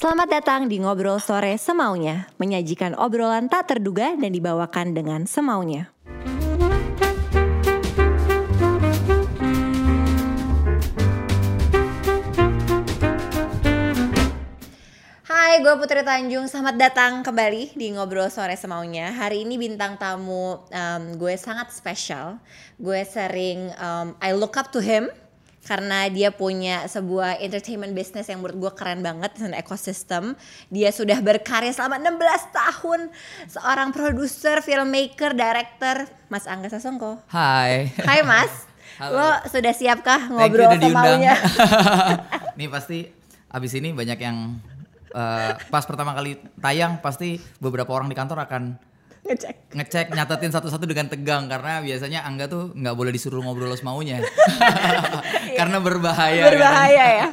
Selamat datang di Ngobrol Sore Semaunya, menyajikan obrolan tak terduga dan dibawakan dengan semaunya. Hai, gue Putri Tanjung. Selamat datang kembali di Ngobrol Sore Semaunya. Hari ini bintang tamu um, gue sangat spesial. Gue sering um, I look up to him karena dia punya sebuah entertainment business yang menurut gue keren banget dan ekosistem. Dia sudah berkarya selama 16 tahun seorang produser, filmmaker, director, Mas Angga Sasongko. Hai. Hai Mas. Halo. Lo sudah siapkah Thank you ngobrol diundang. semaunya? Nih pasti abis ini banyak yang eh, pas pertama kali tayang pasti beberapa orang di kantor akan Ngecek. ngecek nyatetin satu-satu dengan tegang karena biasanya Angga tuh nggak boleh disuruh ngobrol semaunya karena berbahaya. kan. Berbahaya ya.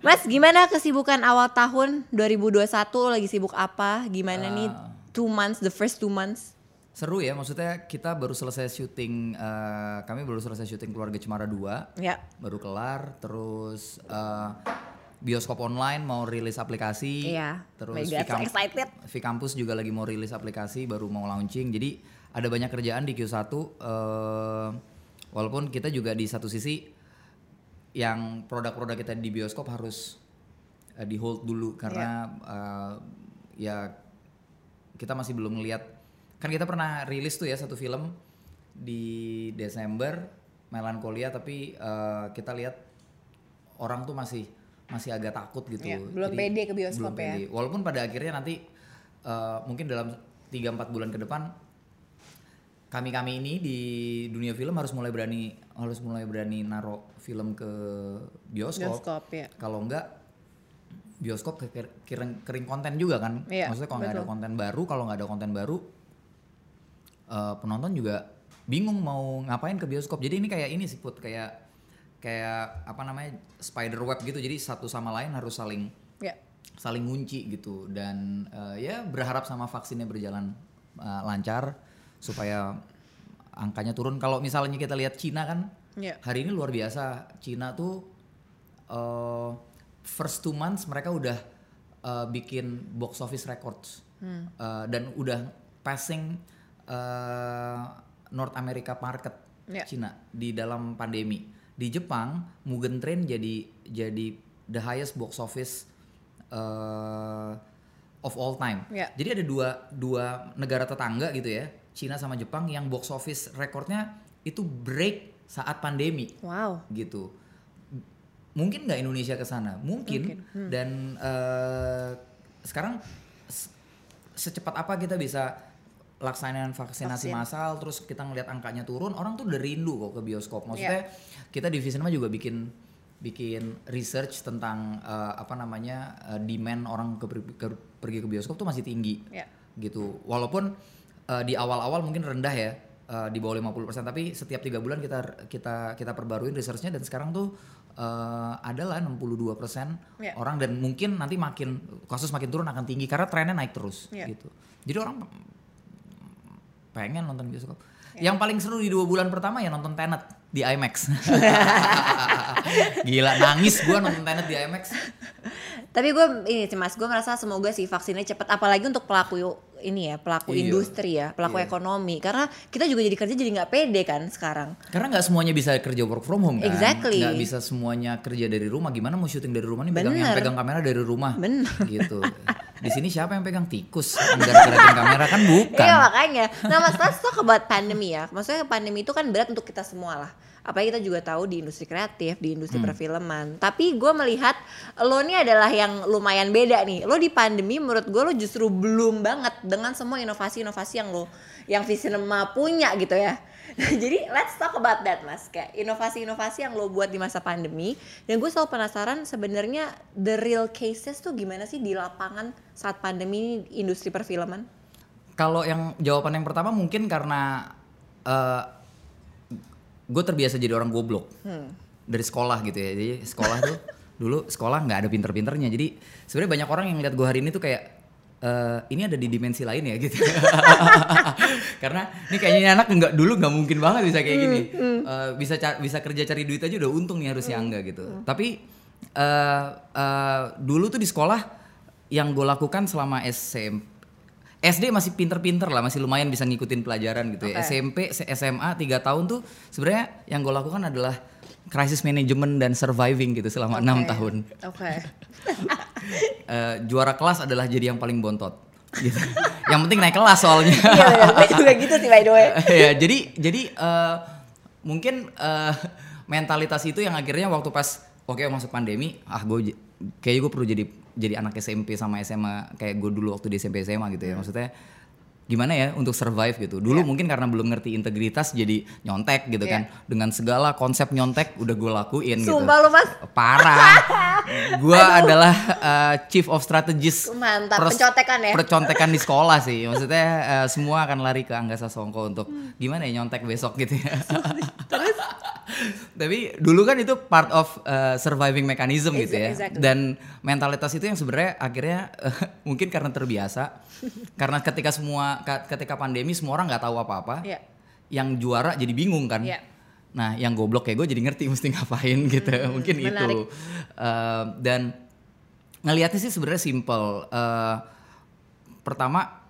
Mas, gimana kesibukan awal tahun 2021? Lo lagi sibuk apa? Gimana nih Ah. two months, the first two months? Seru ya, maksudnya kita baru selesai syuting, eh, kami baru selesai syuting keluarga Cemara 2 Ya. baru kelar, terus eh, bioskop online mau rilis aplikasi, Iya, terus mega so excited. Vkampus juga lagi mau rilis aplikasi, baru mau launching, jadi ada banyak kerjaan di Q1, eh, walaupun kita juga di satu sisi yang produk-produk kita di bioskop harus eh, di hold dulu karena eh, ya kita masih belum ngeliat. Kan kita pernah rilis tuh ya satu film di Desember Melankolia tapi eh, kita lihat orang tuh masih masih agak takut gitu Iya, belum pede ke bioskop belum ya. pede. walaupun pada akhirnya nanti eh, mungkin dalam 3-4 bulan ke depan kami kami ini di dunia film harus mulai berani harus mulai berani naro film ke bioskop, Bioskop ya. kalau enggak bioskop ke- ke- kering, kering konten juga kan Iya, maksudnya kalau nggak ada konten baru kalau nggak ada konten baru eh, penonton juga bingung mau ngapain ke bioskop jadi ini kayak ini sih put kayak kayak apa namanya spider web gitu. Jadi satu sama lain harus saling Ya. saling ngunci gitu. Dan eh, ya berharap sama vaksinnya berjalan eh, lancar supaya angkanya turun. Kalau misalnya kita lihat Cina kan Ya. hari ini luar biasa. Cina tuh eh, first two months mereka udah eh, bikin box office records. Eh, dan udah passing eh, North America market Ya. Cina di dalam pandemi di Jepang Mugen Train jadi jadi the highest box office eh, of all time Ya. jadi ada dua dua negara tetangga gitu ya Cina sama Jepang yang box office rekornya itu break saat pandemi Wow. gitu. Mungkin nggak Indonesia ke sana? Mungkin. Hmm. Dan eh, sekarang secepat apa kita bisa laksanain vaksinasi Vaksin. massal, terus kita ngeliat angkanya turun, orang tuh udah rindu kok ke bioskop. Maksudnya Iya. kita di Visinema juga bikin bikin research tentang eh, apa namanya eh, demand orang ke, ke- pergi ke bioskop tuh masih tinggi Ya. gitu. Walaupun eh, di awal-awal mungkin rendah ya, eh, di bawah 50%, tapi setiap tiga bulan kita kita kita perbaruin researchnya dan sekarang tuh eh, adalah 62% Ya. orang dan mungkin nanti makin kasus makin turun akan tinggi karena trennya naik terus Ya. gitu. Jadi orang pengen nonton bioskop. Ya. Yang paling seru di dua bulan pertama ya nonton Tenet di IMAX. Gila nangis gua nonton Tenet di IMAX. Tapi gue ini sih mas, gue merasa semoga sih vaksinnya cepat. Apalagi untuk pelaku ini ya, pelaku Iya. industri ya, pelaku Iya. ekonomi. Karena kita juga jadi kerja jadi nggak pede kan sekarang. Karena nggak semuanya bisa kerja work from home kan. Exactly. Nggak bisa semuanya kerja dari rumah. Gimana mau syuting dari rumah nih pegang yang pegang kamera dari rumah. Bener. Gitu. Di sini siapa yang pegang tikus? Gara-gara kamera kan bukan. Iya makanya. Nah mas, let's talk about pandemi ya. Maksudnya pandemi itu kan berat untuk kita semua lah. Apalagi kita juga tahu di industri kreatif, di industri Hmm. perfilman. Tapi gue melihat lo ini adalah yang lumayan beda nih. Lo di pandemi menurut gue lo justru belum banget dengan semua inovasi-inovasi yang lo, yang Visinema punya gitu ya. Jadi let's talk about that mas. Kayak inovasi-inovasi yang lo buat di masa pandemi. Dan gue selalu penasaran sebenarnya the real cases tuh gimana sih di lapangan saat pandemi industri perfilman? Kalau yang jawaban yang pertama mungkin karena gue terbiasa jadi orang goblok Hmm. dari sekolah gitu ya. Jadi sekolah tuh dulu sekolah nggak ada pinter-pinternya. Jadi sebenarnya banyak orang yang lihat gue hari ini tuh kayak eh, ini ada di dimensi lain ya gitu. Karena ini kayaknya ini anak nggak dulu nggak mungkin banget bisa kayak gini. Eh, bisa bisa kerja cari duit aja udah untung nih harusnya enggak gitu. Tapi eh, eh, dulu tuh di sekolah yang gue lakukan selama SMP SD masih pinter-pinter lah, masih lumayan bisa ngikutin pelajaran gitu ya. Oke. SMP, SMA 3 tahun tuh sebenarnya yang gue lakukan adalah crisis management dan surviving gitu selama enam Oke. tahun. Oke. Eh, juara kelas adalah jadi yang paling bontot. Gitu. yang penting naik kelas soalnya. Iya gue juga gitu sih by the way. ya jadi jadi eh, mungkin eh, mentalitas itu yang akhirnya waktu pas oke masuk pandemi ah gue kayak gue perlu jadi jadi anak SMP sama SMA kayak gue dulu waktu di SMP SMA gitu ya. Maksudnya gimana ya untuk survive gitu. Dulu mungkin karena belum ngerti integritas jadi nyontek gitu Iya. kan. Dengan segala konsep nyontek udah gue lakuin gitu. Sumpah lu mas, parah. Gue adalah eh, chief of strategist Mantap, pers- pencontekan ya? percontekan di sekolah sih. Maksudnya eh, semua akan lari ke Angga Sasongko untuk gimana ya nyontek besok gitu ya tapi dulu kan itu part of eh, surviving mechanism gitu ya Exactly. dan mentalitas itu yang sebenarnya akhirnya eh, mungkin karena terbiasa karena ketika semua ka- ketika pandemi semua orang nggak tahu apa-apa Iya. yang juara jadi bingung kan Iya. nah yang goblok kayak gue jadi ngerti mesti ngapain gitu mungkin menarik. itu Eh, dan ngelihatnya sih sebenarnya simple Eh, pertama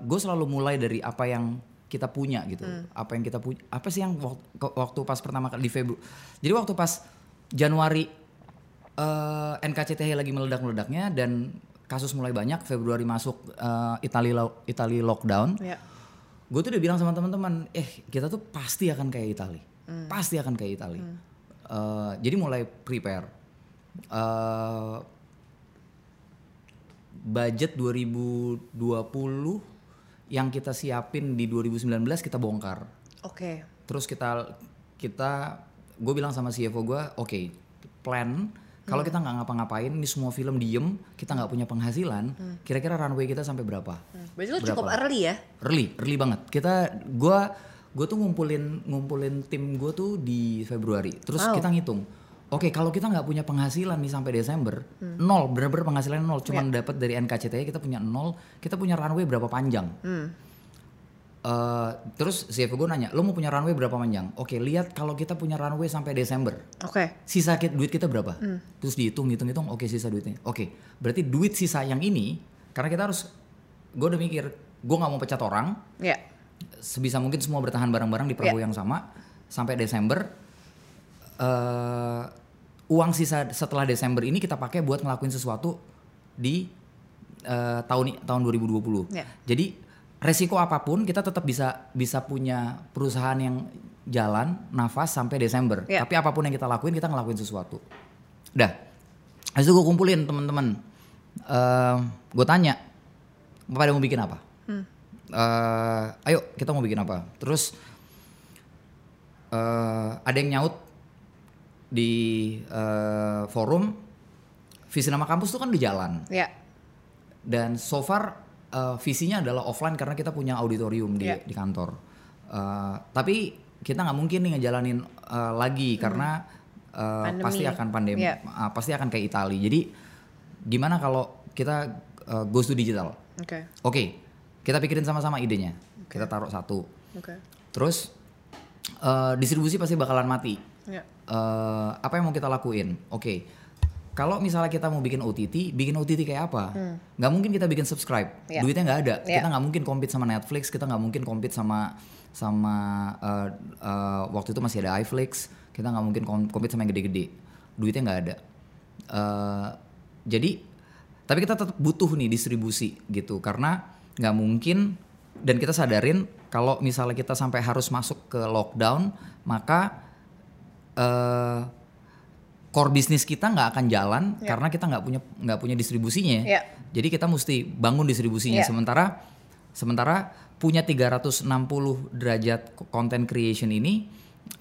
gue selalu mulai dari apa yang kita punya gitu. Apa yang kita punya apa sih yang waktu, waktu pas pertama kali di Februari jadi waktu pas Januari eh NKCTH lagi meledak-meledaknya dan kasus mulai banyak Februari masuk eh, Italia lo- Italia lockdown Iya. gue tuh udah bilang sama teman-teman eh kita tuh pasti akan kayak Italia pasti akan kayak Italia Eh, jadi mulai prepare. Eh, budget 2020 yang kita siapin di 2019 kita bongkar. Oke. terus kita kita gue bilang sama CFO gue oke plan. Kalau kita nggak ngapa-ngapain ini semua film diem kita nggak punya penghasilan kira-kira runway kita sampai berapa? Berarti lu cukup early ya? early early banget. Kita gua gue tuh ngumpulin ngumpulin tim gue tuh di Februari. Terus Wow. kita ngitung oke kalau kita nggak punya penghasilan nih sampai Desember nol bener-bener penghasilan nol. Cuman dapat dari NKCTI kita punya nol kita punya runway berapa panjang? Eh, terus CFO gue nanya lo mau punya runway berapa panjang? Oke lihat kalau kita punya runway sampai Desember Oke. sisa ki- duit kita berapa? Terus dihitung, hitung, hitung, oke sisa duitnya. Oke, berarti duit sisa yang ini, karena kita harus, gue udah mikir, gue nggak mau pecat orang, Iya. sebisa mungkin semua bertahan bareng-bareng di perahu yang sama, sampai Desember, eh uang sisa setelah Desember ini kita pakai buat ngelakuin sesuatu di eh, tahun tahun 2020. Ya. Jadi resiko apa pun kita tetap bisa bisa punya perusahaan yang jalan nafas sampai Desember. Ya. Tapi apa pun yang kita lakuin kita ngelakuin sesuatu. Dah. Habis itu gue kumpulin teman-teman. Eh gue tanya, pada mau bikin apa? Eh, ayo kita mau bikin apa? Terus eh ada yang nyaut di eh, forum visi nama kampus tuh kan di jalan Iya. dan so far eh, visinya adalah offline karena kita punya auditorium di, Iya. di kantor. Eh, tapi kita nggak mungkin nih ngejalanin eh, lagi karena Hmm. Pandemi. pasti akan pandemi, Iya. eh, pasti akan kayak Italia. Jadi gimana kalau kita eh, goes to digital? Oke. Oke, kita pikirin sama-sama idenya. Kita taruh satu. Oke. Terus eh, distribusi pasti bakalan mati. Iya. Eh, apa yang mau kita lakuin? Oke, kalau misalnya kita mau bikin OTT, bikin OTT kayak apa? Nggak mungkin kita bikin subscribe, Hmm. Iya. duitnya nggak ada. Iya. Kita nggak mungkin compete sama Netflix, kita nggak mungkin compete sama sama eh, eh, waktu itu masih ada iFlix, kita nggak mungkin com- compete sama yang gede-gede, duitnya nggak ada. Eh, jadi, tapi kita tetap butuh nih distribusi gitu, karena nggak mungkin dan kita sadarin kalau misalnya kita sampai harus masuk ke lockdown, maka eh core bisnis kita nggak akan jalan karena kita nggak punya nggak punya distribusinya. Iya. Jadi kita mesti bangun distribusinya. Iya. Sementara sementara punya 360 derajat content creation ini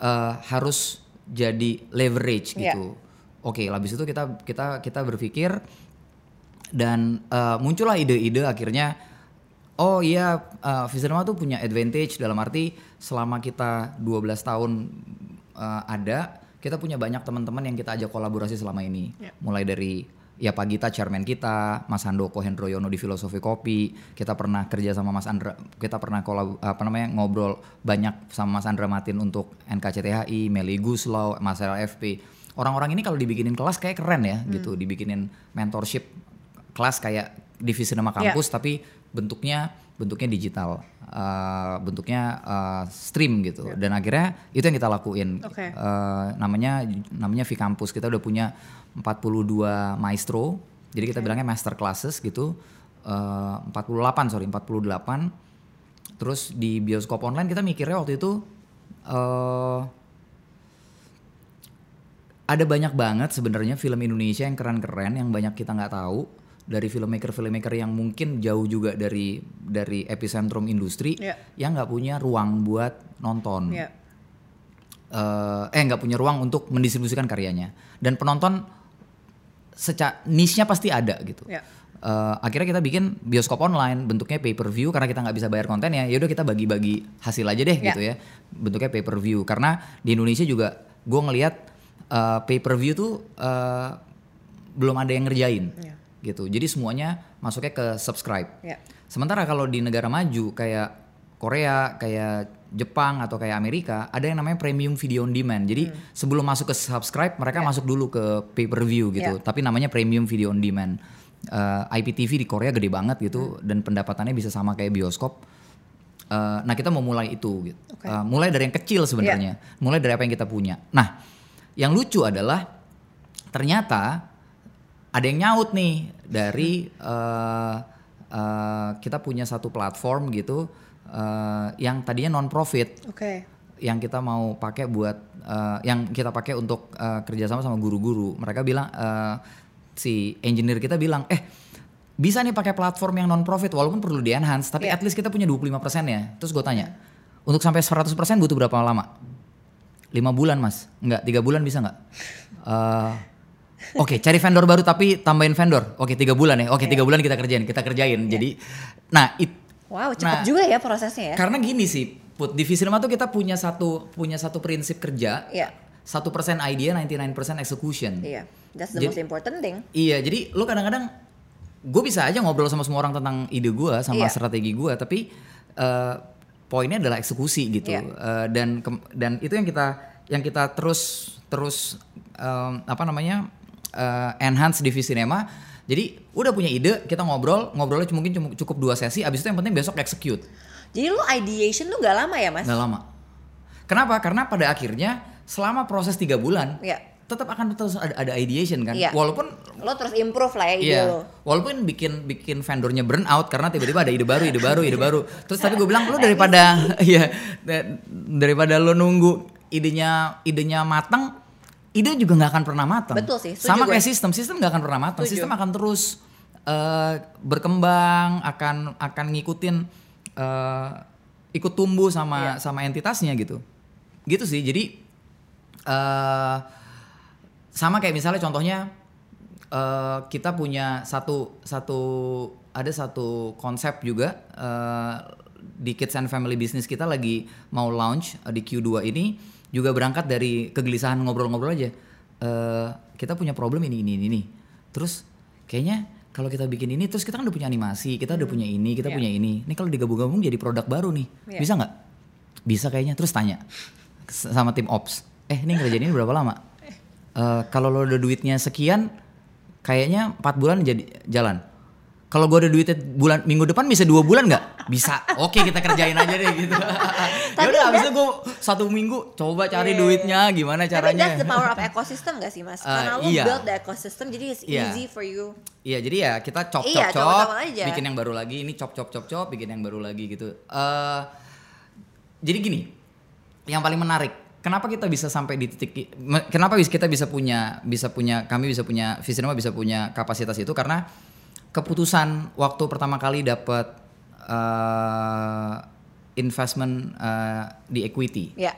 eh, harus jadi leverage Iya. gitu. Oke, habis itu kita kita kita berpikir dan eh, muncullah ide-ide akhirnya oh iya uh, Visinema tuh punya advantage dalam arti selama kita 12 tahun uh, ada kita punya banyak teman-teman yang kita ajak kolaborasi selama ini. Ya. mulai dari ya Pak Gita chairman kita Mas Handoko Hendroyono di Filosofi Kopi. Kita pernah kerja sama Mas Andra kita pernah kolab apa namanya ngobrol banyak sama Mas Andra Matin untuk NKCTHI Meli Guslau Mas LFP orang-orang ini kalau dibikinin kelas kayak keren ya gitu, dibikinin mentorship kelas kayak divisi nama Iya. kampus tapi bentuknya bentuknya digital, eh, bentuknya eh, stream gitu. Dan akhirnya itu yang kita lakuin. Oke. Eh, namanya namanya V Campus. Kita udah punya 42 maestro. Jadi kita bilangnya master classes gitu. Eh, 48 sorry 48. Terus di bioskop online kita mikirnya waktu itu eh ada banyak banget sebenarnya film Indonesia yang keren-keren yang banyak kita nggak tahu dari filmmaker-filmmaker yang mungkin jauh juga dari dari epicentrum industri Iya. yang nggak punya ruang buat nonton Iya. eh eh, nggak punya ruang untuk mendistribusikan karyanya dan penonton secara niche-nya pasti ada gitu. Iya. Eh, akhirnya kita bikin bioskop online bentuknya pay per view karena kita nggak bisa bayar konten ya yaudah kita bagi-bagi hasil aja deh Ya. gitu ya bentuknya pay per view karena di Indonesia juga gue ngelihat eh, pay per view tuh eh, belum ada yang ngerjain Ya. Gitu jadi semuanya masuknya ke subscribe Ya. Sementara kalau di negara maju kayak Korea, kayak Jepang atau kayak Amerika, ada yang namanya premium video on demand. Jadi sebelum masuk ke subscribe, mereka masuk dulu ke pay per view gitu. Ya. Tapi namanya premium video on demand. Eh, IPTV di Korea gede banget gitu dan pendapatannya bisa sama kayak bioskop. Eh, nah kita mau mulai itu gitu. Oke. Eh, mulai dari yang kecil sebenarnya. Mulai dari apa yang kita punya. Nah, yang lucu adalah ternyata ada yang nyaut nih dari eh, eh, kita punya satu platform gitu eh, yang tadinya non profit Oke. yang kita mau pakai buat eh, yang kita pakai untuk eh, kerjasama sama guru-guru. Mereka bilang eh, si engineer kita bilang eh bisa nih pakai platform yang non profit walaupun perlu di enhance tapi Iya. at least kita punya 25% ya. Terus gue tanya untuk sampai 100% butuh berapa lama? Lima bulan mas. Nggak tiga bulan bisa nggak? Eh, Oke, cari vendor baru tapi tambahin vendor. Oke, tiga bulan ya. Oke, Iya. tiga bulan kita kerjain, kita kerjain. Jadi, nah, it, Wow, cepat Nah, juga ya prosesnya ya. karena gini sih, put di Visinema tuh kita punya satu punya satu prinsip kerja. Iya. Satu persen idea, 99% execution. Iya. That's the Jadi- most important thing. Iya, jadi lu kadang-kadang gue bisa aja ngobrol sama semua orang tentang ide gue sama Iya. strategi gue, tapi eh, poinnya adalah eksekusi gitu. Iya. Eh, dan dan itu yang kita yang kita terus terus em, apa namanya eh, enhance di Visinema. Jadi udah punya ide, kita ngobrol, ngobrolnya cuma- mungkin cukup dua sesi, abis itu yang penting besok execute. Jadi lu ideation tuh gak lama ya mas? Nggak lama. Kenapa? Karena pada akhirnya selama proses tiga bulan Iya. tetap akan terus ada, ada ideation kan. Iya. Walaupun Lo terus improve lah ya ide Iya, lo. walaupun bikin bikin vendornya burn out karena tiba-tiba ada ide baru, ide baru, ide baru. Terus tapi gue bilang lu daripada ya daripada lu nunggu idenya idenya matang, ide juga nggak akan pernah matang. Betul sih, setuju Sama gue. kayak sistem, sistem nggak akan pernah matang. Setuju. Sistem akan terus eh, berkembang, akan akan ngikutin eh, ikut tumbuh sama Iya. sama entitasnya gitu. Gitu sih. Jadi eh sama kayak misalnya contohnya eh, kita punya satu satu ada satu konsep juga eh, di Kids and Family Business kita lagi mau launch eh, di Q2 ini juga berangkat dari kegelisahan ngobrol-ngobrol aja. Eh, kita punya problem ini ini ini nih. Terus kayaknya kalau kita bikin ini terus kita kan udah punya animasi, kita udah punya ini, kita Iya. punya ini. Ini kalau digabung-gabung jadi produk baru nih. Iya. Bisa nggak? Bisa kayaknya. Terus tanya sama tim ops. Eh ini ngerjain ini berapa lama? Eh, kalau lo udah duitnya sekian, kayaknya empat bulan jadi jalan. Kalau gue ada duitnya bulan minggu depan bisa dua bulan nggak? Bisa. Oke kita kerjain aja deh gitu. ya udah abis itu gue satu minggu coba cari Iya. duitnya gimana Tapi caranya. that's the power of ecosystem gak sih mas? Eh, Karena lo iya. build the ecosystem jadi it's Iya. easy for you. Iya jadi ya kita chop chop Iya, coba-coba aja. bikin yang baru lagi, ini chop chop chop chop, bikin yang baru lagi gitu. eh jadi gini, yang paling menarik, kenapa kita bisa sampai di titik, kenapa kita bisa punya, bisa punya, kami bisa punya, Visinema bisa punya kapasitas itu karena keputusan waktu pertama kali dapat eh, investment eh, di equity Ya.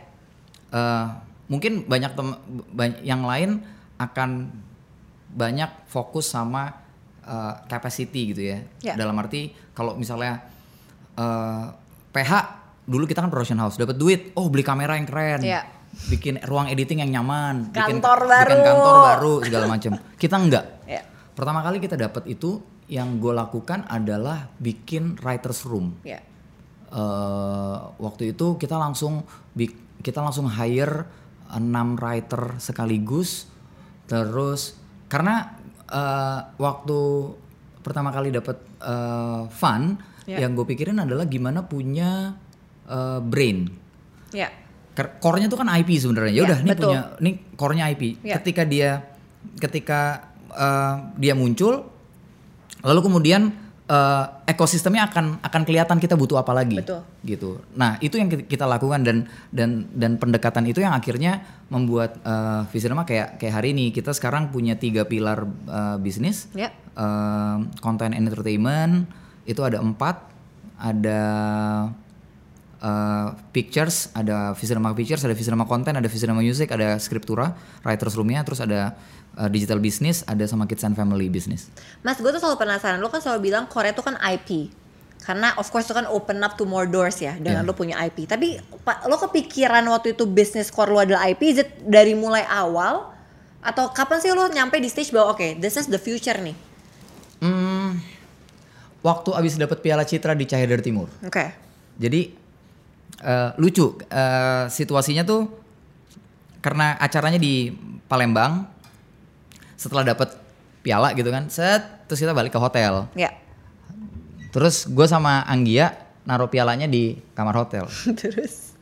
eh, mungkin banyak tem ba- yang lain akan banyak fokus sama eh, capacity gitu ya. Ya. Dalam arti kalau misalnya eh, PH dulu kita kan production house dapat duit, oh beli kamera yang keren. Ya. Bikin ruang editing yang nyaman, bikin Kantor bikin baru. kantor baru segala macam. Kita enggak. Ya. Pertama kali kita dapat itu yang gue lakukan adalah bikin writers room Ya. eh waktu itu kita langsung kita langsung hire enam writer sekaligus Terus karena eh, waktu pertama kali dapat eh, fun, Ya. yang gue pikirin adalah gimana punya eh, brain. Ya. Ker- Core-nya tuh kan IP sebenarnya. Ya Ya, udah, ini betul. punya, ini core-nya IP. Ya. Ketika dia, ketika eh, dia muncul, lalu kemudian eh, ekosistemnya akan akan kelihatan kita butuh apa lagi. Betul. Gitu. Nah itu yang ki- kita lakukan dan dan dan pendekatan itu yang akhirnya membuat uh, Visinema kayak kayak hari ini kita sekarang punya tiga pilar eh, bisnis. Ya. Eh, content and entertainment itu ada empat. Ada uh, pictures, ada Visinema Pictures, ada Visinema Content, ada Visinema Music, ada Scriptura, Writers Roomnya, terus ada uh, Digital Business, ada sama Kids and Family Business. Mas, gue tuh selalu penasaran. Lo kan selalu bilang Korea tuh kan IP. Karena of course itu kan open up to more doors ya dengan Yeah. lo punya IP. Tapi lo kepikiran waktu itu bisnis core lo adalah IP, is it dari mulai awal atau kapan sih lo nyampe di stage bahwa oke, this is the future nih. Hmm, waktu abis dapat Piala Citra di Cahaya dari Timur. Oke. Jadi eh, lucu eh, situasinya tuh karena acaranya di Palembang. Setelah dapat piala gitu kan, set terus kita balik ke hotel. Ya. Terus gue sama Anggia naruh pialanya di kamar hotel. Terus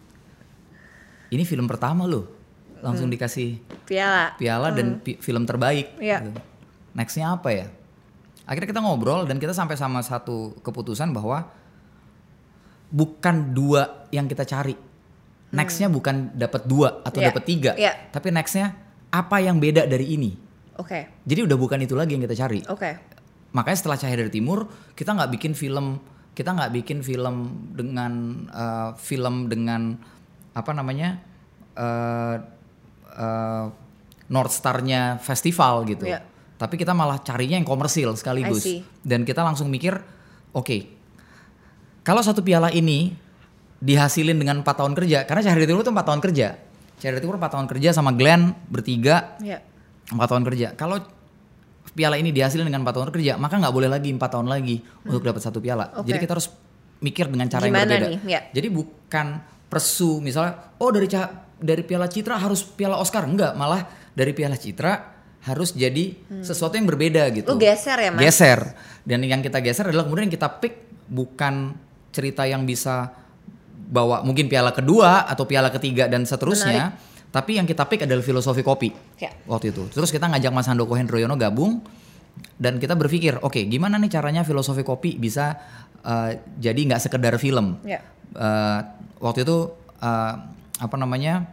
Ini film pertama loh, langsung dikasih piala. piala dan pi- film terbaik. Iya. gitu. Nextnya apa ya? Akhirnya kita ngobrol dan kita sampai sama satu keputusan bahwa bukan dua yang kita cari. Nextnya bukan dapat dua atau Iya. dapat tiga, Iya. tapi nextnya apa yang beda dari ini. Oke. Jadi udah bukan itu lagi yang kita cari. Oke. Makanya setelah Cahaya dari Timur kita nggak bikin film, kita nggak bikin film dengan eh, film dengan apa namanya eh eh, North Star-nya festival gitu. Iya. Tapi kita malah carinya yang komersil sekaligus. Dan kita langsung mikir, oke, kalau satu piala ini dihasilin dengan empat tahun kerja, karena Cahaya dari Timur itu empat tahun kerja. Cahaya dari Timur empat tahun kerja sama Glenn bertiga Ya. Empat tahun kerja. Kalau piala ini dihasilin dengan empat tahun kerja, maka nggak boleh lagi empat tahun lagi untuk dapat satu piala. Oke. Jadi kita harus mikir dengan cara yang Gimana berbeda. nih? Ya. Jadi bukan persu misalnya, oh dari dari piala Citra harus piala Oscar, enggak, malah dari piala Citra harus jadi sesuatu yang berbeda gitu. Lu geser ya, Mas? Geser. Dan yang kita geser adalah kemudian yang kita pick bukan cerita yang bisa bawa mungkin piala kedua atau piala ketiga dan seterusnya, tapi yang kita pick adalah filosofi kopi Ya. waktu itu. Terus kita ngajak Mas Handoko Hendroyono gabung dan kita berpikir, oke gimana nih caranya filosofi kopi bisa uh, jadi nggak sekedar film. Ya. Uh, waktu itu uh, apa namanya?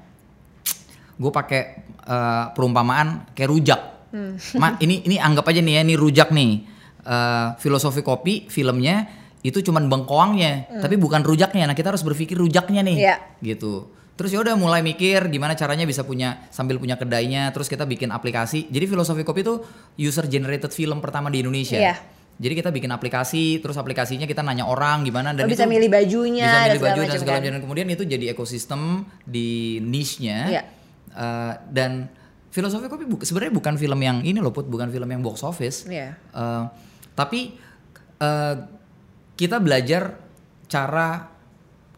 Gue pakai uh, perumpamaan kayak rujak. Ma, ini ini anggap aja nih ya, ini rujak nih. Uh, filosofi kopi filmnya itu cuman bengkoangnya, tapi bukan rujaknya. Nah kita harus berpikir rujaknya nih, Iya. gitu. Terus ya udah mulai mikir gimana caranya bisa punya sambil punya kedainya, terus kita bikin aplikasi. Jadi filosofi kopi itu user generated film pertama di Indonesia. Iya. Jadi kita bikin aplikasi, terus aplikasinya kita nanya orang gimana dan Lo bisa itu milih bajunya bisa milih baju dan segala kan? macam dan kemudian itu jadi ekosistem di niche-nya. Iya. Eh, dan filosofi kopi bu- sebenarnya bukan film yang ini loh put, bukan film yang box office. Iya. Eh, tapi eh, kita belajar cara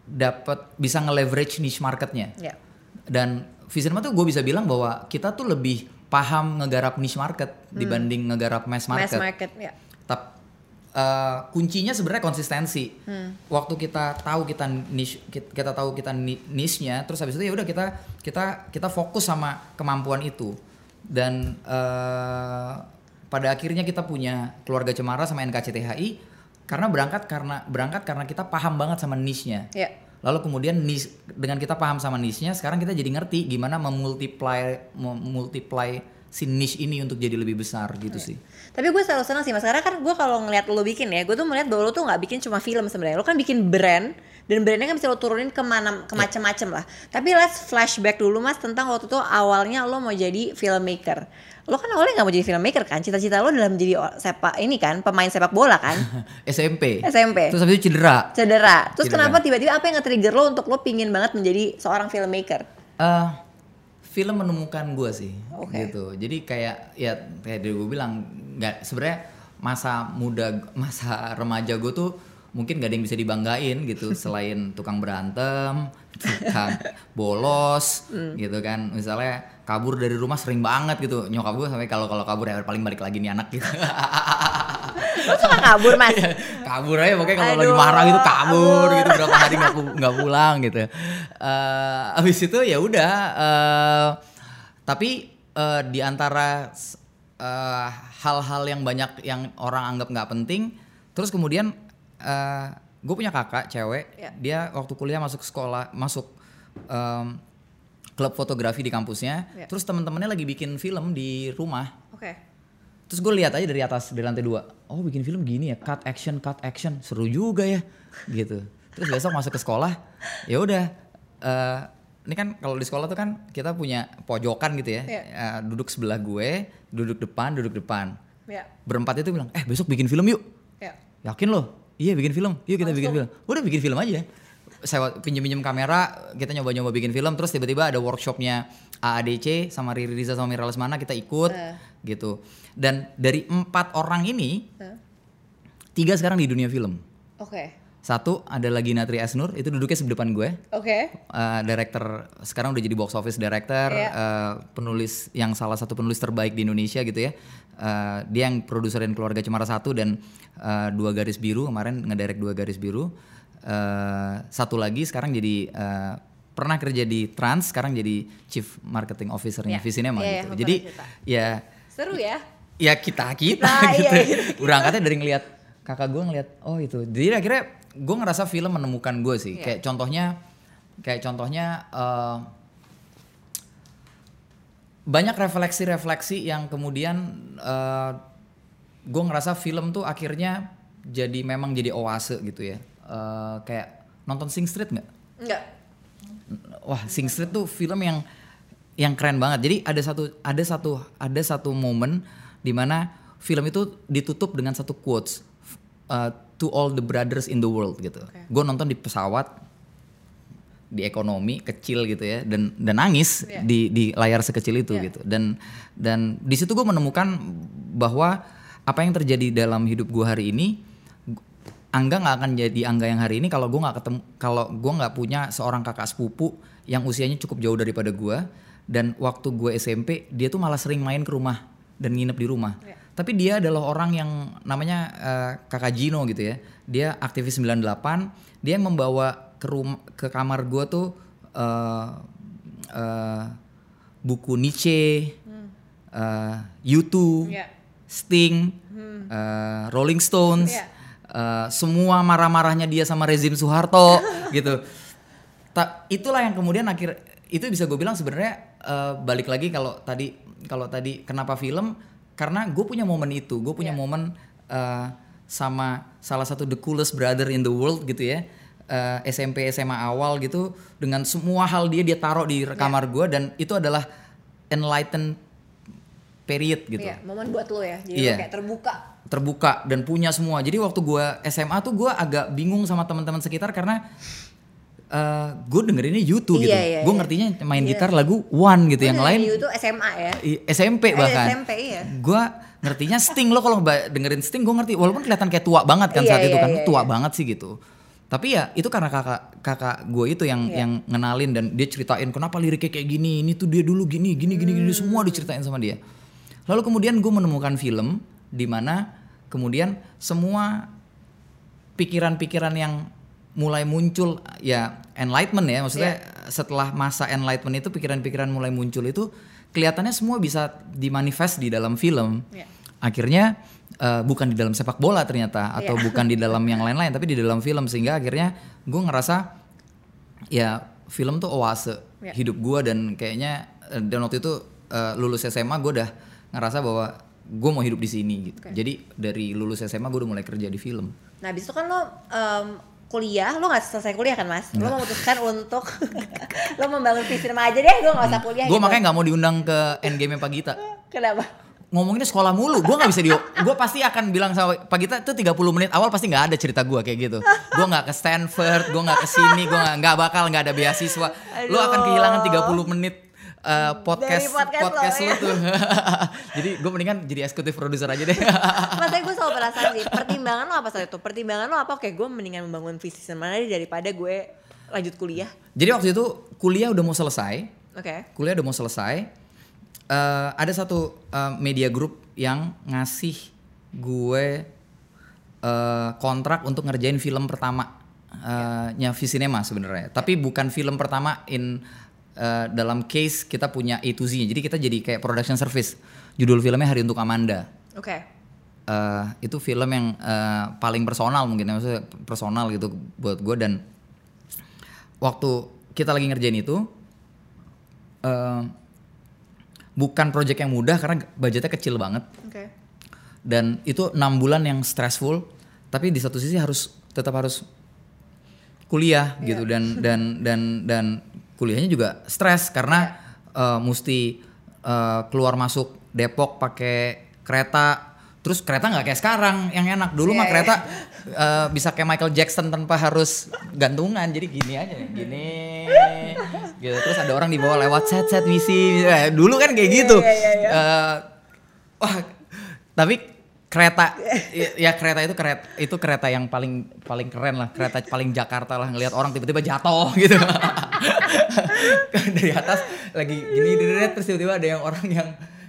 dapat bisa nge-leverage niche marketnya. Ya. Dan Visinema tuh gue bisa bilang bahwa kita tuh lebih paham ngegarap niche market dibanding ngegarap mass market. Hmm. Mass market, ya. Tap, eh, kuncinya sebenarnya konsistensi. Hmm. Waktu kita tahu kita niche, kita, kita tahu kita ni- niche-nya, terus habis itu ya udah kita kita kita fokus sama kemampuan itu. Dan eh, pada akhirnya kita punya keluarga Cemara sama NKCTHI karena berangkat karena berangkat karena kita paham banget sama niche-nya. Ya. Lalu kemudian niche, dengan kita paham sama niche-nya, sekarang kita jadi ngerti gimana memultiply memultiply si niche ini untuk jadi lebih besar gitu sih. Tapi gue selalu senang sih mas, karena kan gue kalau ngeliat lo bikin ya, gue tuh melihat bahwa lo tuh nggak bikin cuma film sebenarnya, lo kan bikin brand dan brandnya kan bisa lo turunin ke mana ke macam-macam lah. Tapi let's flashback dulu mas tentang waktu itu awalnya lo mau jadi filmmaker. Lo kan awalnya nggak mau jadi filmmaker kan, cita-cita lo dalam menjadi o- sepak ini kan pemain sepak bola kan, SMP. SMP. Terus habis itu cedera. Cedera. Terus Cedera. kenapa tiba-tiba apa yang nge-trigger lo untuk lo pingin banget menjadi seorang filmmaker? Eh, film menemukan gue sih, Oke. gitu. Jadi kayak ya kayak dari gue bilang nggak sebenarnya masa muda masa remaja gue tuh mungkin gak ada yang bisa dibanggain gitu selain tukang berantem, tukang bolos gitu kan. Misalnya kabur dari rumah sering banget gitu. Nyokap gue sampai kalau kalau kabur ya paling balik lagi nih anak gitu. Lo suka kabur mas? kabur aja pokoknya kalau lagi marah gitu kabur gitu berapa hari nggak nggak pulang gitu. Eh abis itu ya udah eh, tapi eh, di antara hal-hal yang banyak yang orang anggap nggak penting, terus kemudian gue punya kakak cewek, Ya. dia waktu kuliah masuk sekolah masuk em, klub fotografi di kampusnya, Ya. terus teman-temannya lagi bikin film di rumah. Oke. Terus gue lihat aja dari atas dari lantai dua, oh bikin film gini ya, cut action, cut action, seru juga ya, gitu. Terus besok masuk ke sekolah, ya udah, eh, ini kan kalau di sekolah tuh kan kita punya pojokan gitu ya, Iya. Eh, duduk sebelah gue, duduk depan, duduk depan. Ya. Berempat itu bilang, eh besok bikin film yuk, Ya. yakin loh? Iya bikin film, yuk kita bikin film. Udah bikin film aja. Saya pinjem-pinjem kamera, kita nyoba-nyoba bikin film, terus tiba-tiba ada workshopnya AADC sama Riri Riza sama Mira Lesmana, kita ikut Eh. gitu. Dan dari empat orang ini, Eh. tiga sekarang di dunia film. Oke. Satu adalah Ginatri Esnur, itu duduknya sebelah gue. Oke. Eh, director sekarang udah jadi box office director, Iya. eh, penulis yang salah satu penulis terbaik di Indonesia gitu ya. Eh, dia yang produserin keluarga Cemara satu dan eh, dua garis biru kemarin ngedirect dua garis biru. Eh, satu lagi sekarang jadi eh, pernah kerja di Trans, sekarang jadi chief marketing officernya Iya. Visinema Iya, iya, gitu. lo Jadi cerita. ya Seru ya? ya kita kita Nah, gitu. iya, iya. Berangkatnya dari ngelihat kakak gue ngelihat oh itu. Jadi akhirnya gue ngerasa film menemukan gue sih. Iya. Kayak contohnya kayak contohnya eh, banyak refleksi-refleksi yang kemudian eh, gue ngerasa film tuh akhirnya jadi memang jadi oase gitu ya. Eh, kayak nonton Sing Street nggak? Enggak. Wah, Sing Street tuh film yang yang keren banget. Jadi ada satu ada satu ada satu momen di mana film itu ditutup dengan satu quotes uh, to all the brothers in the world gitu. Oke. Gue nonton di pesawat di ekonomi kecil gitu ya dan dan nangis Iya. di di layar sekecil itu Iya. gitu dan dan di situ gue menemukan bahwa apa yang terjadi dalam hidup gue hari ini Angga nggak akan jadi Angga yang hari ini kalau gue nggak ketemu kalau gue nggak punya seorang kakak sepupu yang usianya cukup jauh daripada gue dan waktu gue SMP dia tuh malah sering main ke rumah dan nginep di rumah Iya. tapi dia adalah orang yang namanya eh, kakak Gino gitu ya dia aktivis 98 dia yang membawa ke rumah ke kamar gue tuh eh, eh, buku Nietzsche eh, U2 Iya. Sting, eh, Rolling Stones, Iya. Eh, semua marah-marahnya dia sama rezim Soeharto gitu. Ta- itulah yang kemudian akhir itu bisa gue bilang sebenarnya eh, balik lagi kalau tadi kalau tadi kenapa film karena gue punya momen itu, gue punya Iya. momen eh, sama salah satu the coolest brother in the world gitu ya. eh, SMP SMA awal gitu dengan semua hal dia dia taruh di kamar gue dan itu adalah enlighten period gitu Iya, momen buat lo ya. Jadi Iya. lo kayak terbuka. Terbuka dan punya semua. Jadi waktu gua SMA tuh gua agak bingung sama teman-teman sekitar karena eh gue dengerinnya YouTube gitu. Iya, iya, gue iya. ngertinya main Iya. gitar lagu One gitu. Yang Bener, lain You itu SMA ya. SMP Eh, bahkan. SMP iya. Gue ngertinya Sting lo kalau dengerin Sting gue ngerti. Walaupun kelihatan kayak tua banget kan Iya, saat itu iya, kan iya, tua iya. banget sih gitu. Tapi ya itu karena kakak kakak gue itu yang Iya. yang ngenalin dan dia ceritain kenapa liriknya kayak gini. Ini tuh dia dulu gini gini gini gini Hmm. semua diceritain sama dia. Lalu kemudian gue menemukan film di mana kemudian semua pikiran-pikiran yang mulai muncul ya enlightenment ya maksudnya setelah masa enlightenment itu pikiran-pikiran mulai muncul itu kelihatannya semua bisa dimanifest di dalam film. Iya. Akhirnya eh, bukan di dalam sepak bola ternyata atau Iya. bukan di dalam yang lain-lain tapi di dalam film sehingga akhirnya gue ngerasa ya film tuh oase Iya. hidup gue dan kayaknya eh, dan waktu itu eh, lulus SMA gue udah ngerasa bahwa gue mau hidup di sini gitu. Oke. Jadi dari lulus SMA gue udah mulai kerja di film. Nah, abis itu kan lo em, kuliah, lo gak selesai kuliah kan mas? Lo memutuskan untuk lo membangun nama aja deh, gue gak usah kuliah Gue gitu. makanya nggak mau diundang ke endgame Pak Gita. Kenapa? Ngomonginnya sekolah mulu, gue nggak bisa di. Gue pasti akan bilang sama Pak Gita itu 30 menit awal pasti nggak ada cerita gue kayak gitu. Gue nggak ke Stanford, gue nggak ke sini, gue nggak bakal nggak ada beasiswa. Lo akan kehilangan 30 menit eh, podcast Dari podcast lo, podcast lo ya. tuh. jadi gue mendingan jadi eksekutif produser aja deh. Maksudnya gue selalu penasaran sih, pertimbangan lo apa saat itu? Pertimbangan lo apa? Oke, gue mendingan membangun visi mana daripada gue lanjut kuliah. jadi waktu itu kuliah udah mau selesai. Oke. kuliah udah mau selesai eh, ada satu eh, media group yang ngasih gue eh, kontrak untuk ngerjain film pertama eh, nya Visinema sebenarnya. Tapi bukan film pertama in eh, dalam case kita punya A to Z jadi kita jadi kayak production service. Judul filmnya Hari Untuk Amanda. Oke. eh itu film yang eh, paling personal mungkin ya, maksudnya personal gitu buat gue. Dan waktu kita lagi ngerjain itu eh bukan project yang mudah karena budgetnya kecil banget. Oke. dan itu enam bulan yang stressful tapi di satu sisi harus tetap harus kuliah gitu dan dan dan dan kuliahnya juga stres karena eh, mesti eh, keluar masuk Depok pakai kereta terus kereta nggak kayak sekarang yang enak. Dulu mah Iya, kereta eh, bisa kayak Michael Jackson tanpa harus gantungan. Jadi gini aja gini gitu. Terus ada orang di bawah lewat set set misi Eh, dulu kan kayak gitu. Iya, iya, iya. Eh, wah tapi kereta ya, kereta itu kereta itu kereta yang paling paling keren lah. Kereta paling Jakarta lah ngelihat orang tiba-tiba jatuh gitu. Dari atas lagi gini terus tiba-tiba ada yang orang yang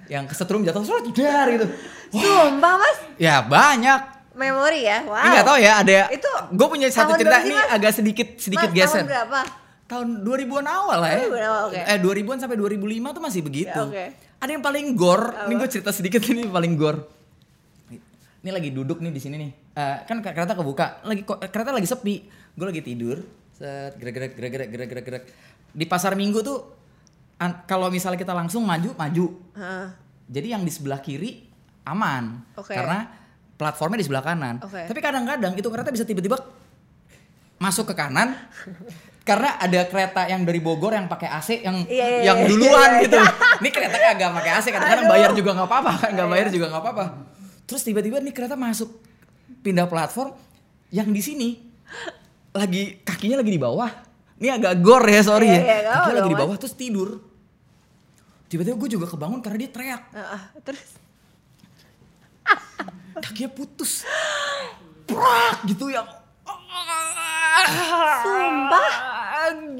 yang kesetrum jatuh terus dar gitu Sumpah mas, ya banyak memori ya. Wow. ini nggak tahu ya ada Itu gue punya satu cerita ini agak sedikit sedikit Mas, geser Tahun berapa? tahun 2000-an awal lah ya. 2000-an awal, oke. Eh 2000-an sampai 2005 tuh masih begitu. Ya, oke. Ada yang paling gor, ini gue cerita sedikit ini paling gor. Ini lagi duduk nih di sini nih. Eh, kan kereta kebuka, lagi kok kereta lagi sepi. Gue lagi tidur, set gerak-gerak gerak-gerak gerak-gerak gerak. Di pasar Minggu tuh an- kalau misalnya kita langsung maju, maju. Hah. Jadi yang di sebelah kiri aman. Oke. Karena platformnya di sebelah kanan. Oke. Tapi kadang-kadang itu kereta bisa tiba-tiba masuk ke kanan karena ada kereta yang dari Bogor yang pakai AC yang Iya, iya, yang iya, duluan iya, gitu. Ini kereta kagak pakai AC kadang-kadang Aduh. bayar juga nggak apa-apa, kan nggak bayar juga nggak apa-apa. Terus tiba-tiba nih kereta masuk pindah platform yang di sini lagi kakinya lagi di bawah. Ini agak gor ya sorry Iya, ya. nggak kakinya lagi di bawah terus tidur. Tiba-tiba gue juga kebangun karena dia teriak ah. terus kakinya putus Prak gitu yang Sumpah?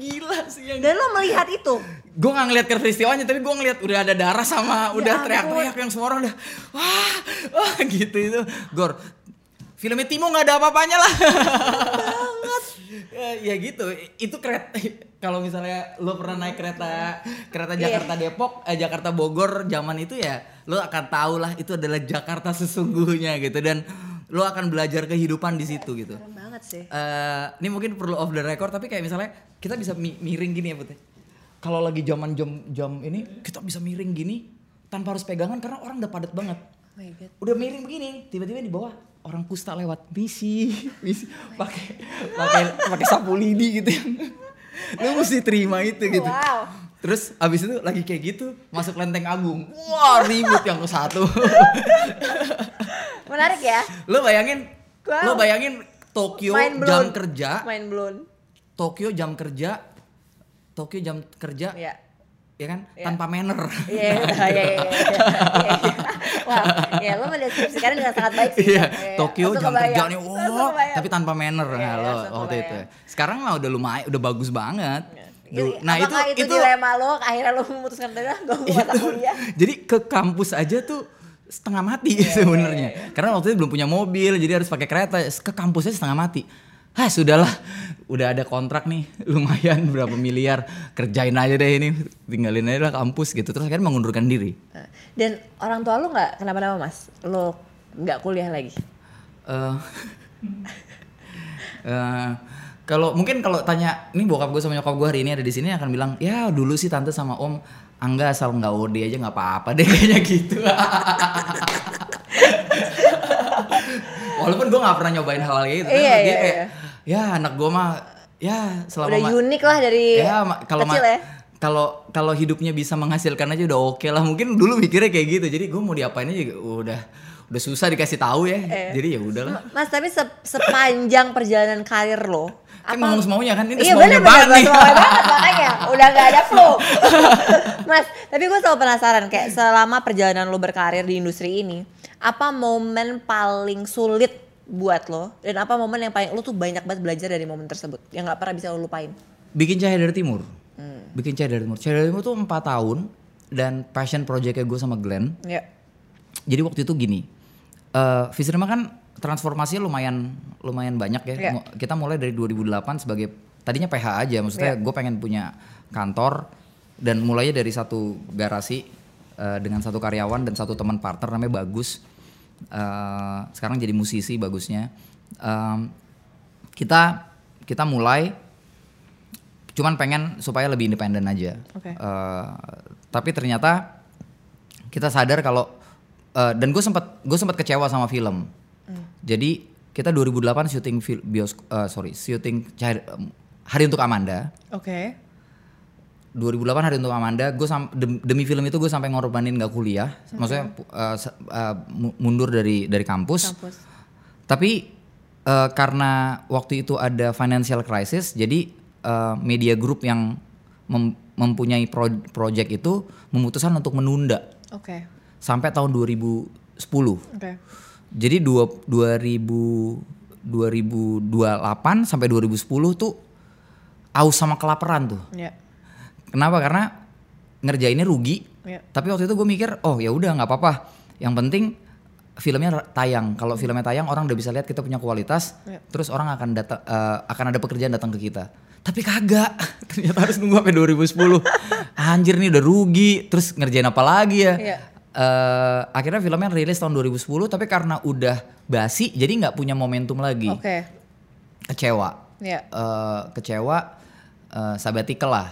gila sih yang dan lo melihat itu gue nggak ngeliat peristiwanya tapi gue ngeliat udah ada darah sama udah ampun. teriak-teriak yang semua orang udah wah wah gitu itu gor filmnya Timo nggak ada apa-apanya lah banget ya, ya gitu. Itu kereta kalau misalnya lo pernah naik kereta kereta Iya. Jakarta Depok eh Jakarta Bogor zaman itu ya lo akan tahu lah itu adalah Jakarta sesungguhnya gitu. Dan lo akan belajar kehidupan di situ gitu. Keren banget sih. Eh ini mungkin perlu off the record tapi kayak misalnya kita bisa mi- miring gini ya putih kalau lagi zaman jam jam ini kita bisa miring gini tanpa harus pegangan karena orang udah padat banget. Oh my god. Udah miring begini tiba-tiba di bawah orang kusta lewat misi misi pakai pakai pakai sapu lidi gitu. Lu mesti terima itu gitu. Wow. terus abis itu lagi kayak gitu masuk lenteng agung. Wah ribut yang satu. Menarik ya. Lu bayangin Wow. lu bayangin Tokyo jam kerja. Main blown. Tokyo jam kerja Tokyo jam kerja ya ya kan Iya. tanpa manner Iya, iya, iya, iya, iya, iya. Wah, ya lo mendeskripsikannya dengan sangat baik sih. Iya, Iya, Tokyo langsung jam kebayang. kerja nih, Langsung wah, kebayang. tapi tanpa manner Iya, nah, lo waktu itu. kebayang. Sekarang mah udah lumayan, udah bagus banget. Du- Iya, nah itu itu, itu, dilema lo akhirnya lo memutuskan udah gue mata itu- kuliah jadi ke kampus aja tuh setengah mati Iya, sebenarnya. Karena waktu itu belum punya mobil, jadi harus pakai kereta. Ke kampusnya setengah mati. Hah sudahlah, udah ada kontrak nih, lumayan berapa miliar, kerjain aja deh ini, tinggalin aja lah kampus gitu. Terus akhirnya mengundurkan diri. Dan orang tua lo nggak kenapa-napa mas lo nggak kuliah lagi Eh, eh, kalau mungkin kalau tanya ini bokap gue sama nyokap gue hari ini ada di sini akan bilang ya dulu sih tante sama om angga asal nggak OD aja nggak apa-apa deh kayaknya gitu walaupun gue nggak pernah nyobain hal kayak gitu tapi Iya, dia iya, kayak iya. Ya anak gue mah ya selama udah unik lah dari ya kalau kecil ya. kalau kalau hidupnya bisa menghasilkan aja udah oke lah. Mungkin dulu mikirnya kayak gitu. Jadi gue mau diapain aja juga udah udah susah dikasih tahu ya. Eh. jadi ya udahlah. Mas tapi se- sepanjang perjalanan karir lo Kan ngomong semaunya kan ini iya semaunya bener banget bener nih. semaunya banget makanya udah gak ada flow. Mas tapi gue selalu penasaran kayak selama perjalanan lo berkarir di industri ini apa momen paling sulit buat lo dan apa momen yang paling lo tuh banyak banget belajar dari momen tersebut yang nggak pernah bisa lo lupain Bikin Cahaya dari Timur. Hmm. Bikin Cahaya dari Timur. Cahaya dari Timur tuh 4 tahun dan passion projectnya gue sama Glenn. ya Jadi waktu itu gini. eh Visirma kan transformasinya lumayan lumayan banyak ya. Mu- Kita mulai dari 2008 sebagai tadinya PH aja, maksudnya Iya. gue pengen punya kantor dan mulainya dari satu garasi eh, dengan satu karyawan dan satu teman partner namanya Bagus. Eh, sekarang jadi musisi bagusnya. Em, kita kita mulai cuman pengen supaya lebih independen aja. Oke. Eh, tapi ternyata kita sadar kalau eh, dan gue sempat gue sempat kecewa sama film. Jadi kita 2008 syuting bios eh, sorry syuting Hari untuk Amanda. oke 2008 Hari untuk Amanda, gue sam- dem- demi film itu gue sampai ngorbanin gak kuliah, maksudnya eh, se- eh, mu- mundur dari dari kampus. kampus. Tapi eh, karena waktu itu ada financial crisis, jadi eh, media group yang mem- mempunyai pro- project itu memutuskan untuk menunda. Oke. Sampai tahun 2010. oke. Jadi dua, 2000 2028 sampai 2010 tuh aus sama kelaparan tuh. ya Kenapa? Karena ngerjainnya rugi. ya Tapi waktu itu gue mikir, oh ya udah nggak apa-apa. Yang penting filmnya tayang. Kalau filmnya tayang, orang udah bisa lihat kita punya kualitas. Iya. Terus orang akan datang, eh, akan ada pekerjaan datang ke kita. Tapi kagak. Ternyata harus nunggu sampai 2010. Anjir nih udah rugi. Terus ngerjain apa lagi ya? Iya. Eh, akhirnya filmnya rilis tahun 2010. Tapi karena udah basi, jadi nggak punya momentum lagi. oke Kecewa ya eh, kecewa eh, sabbatical lah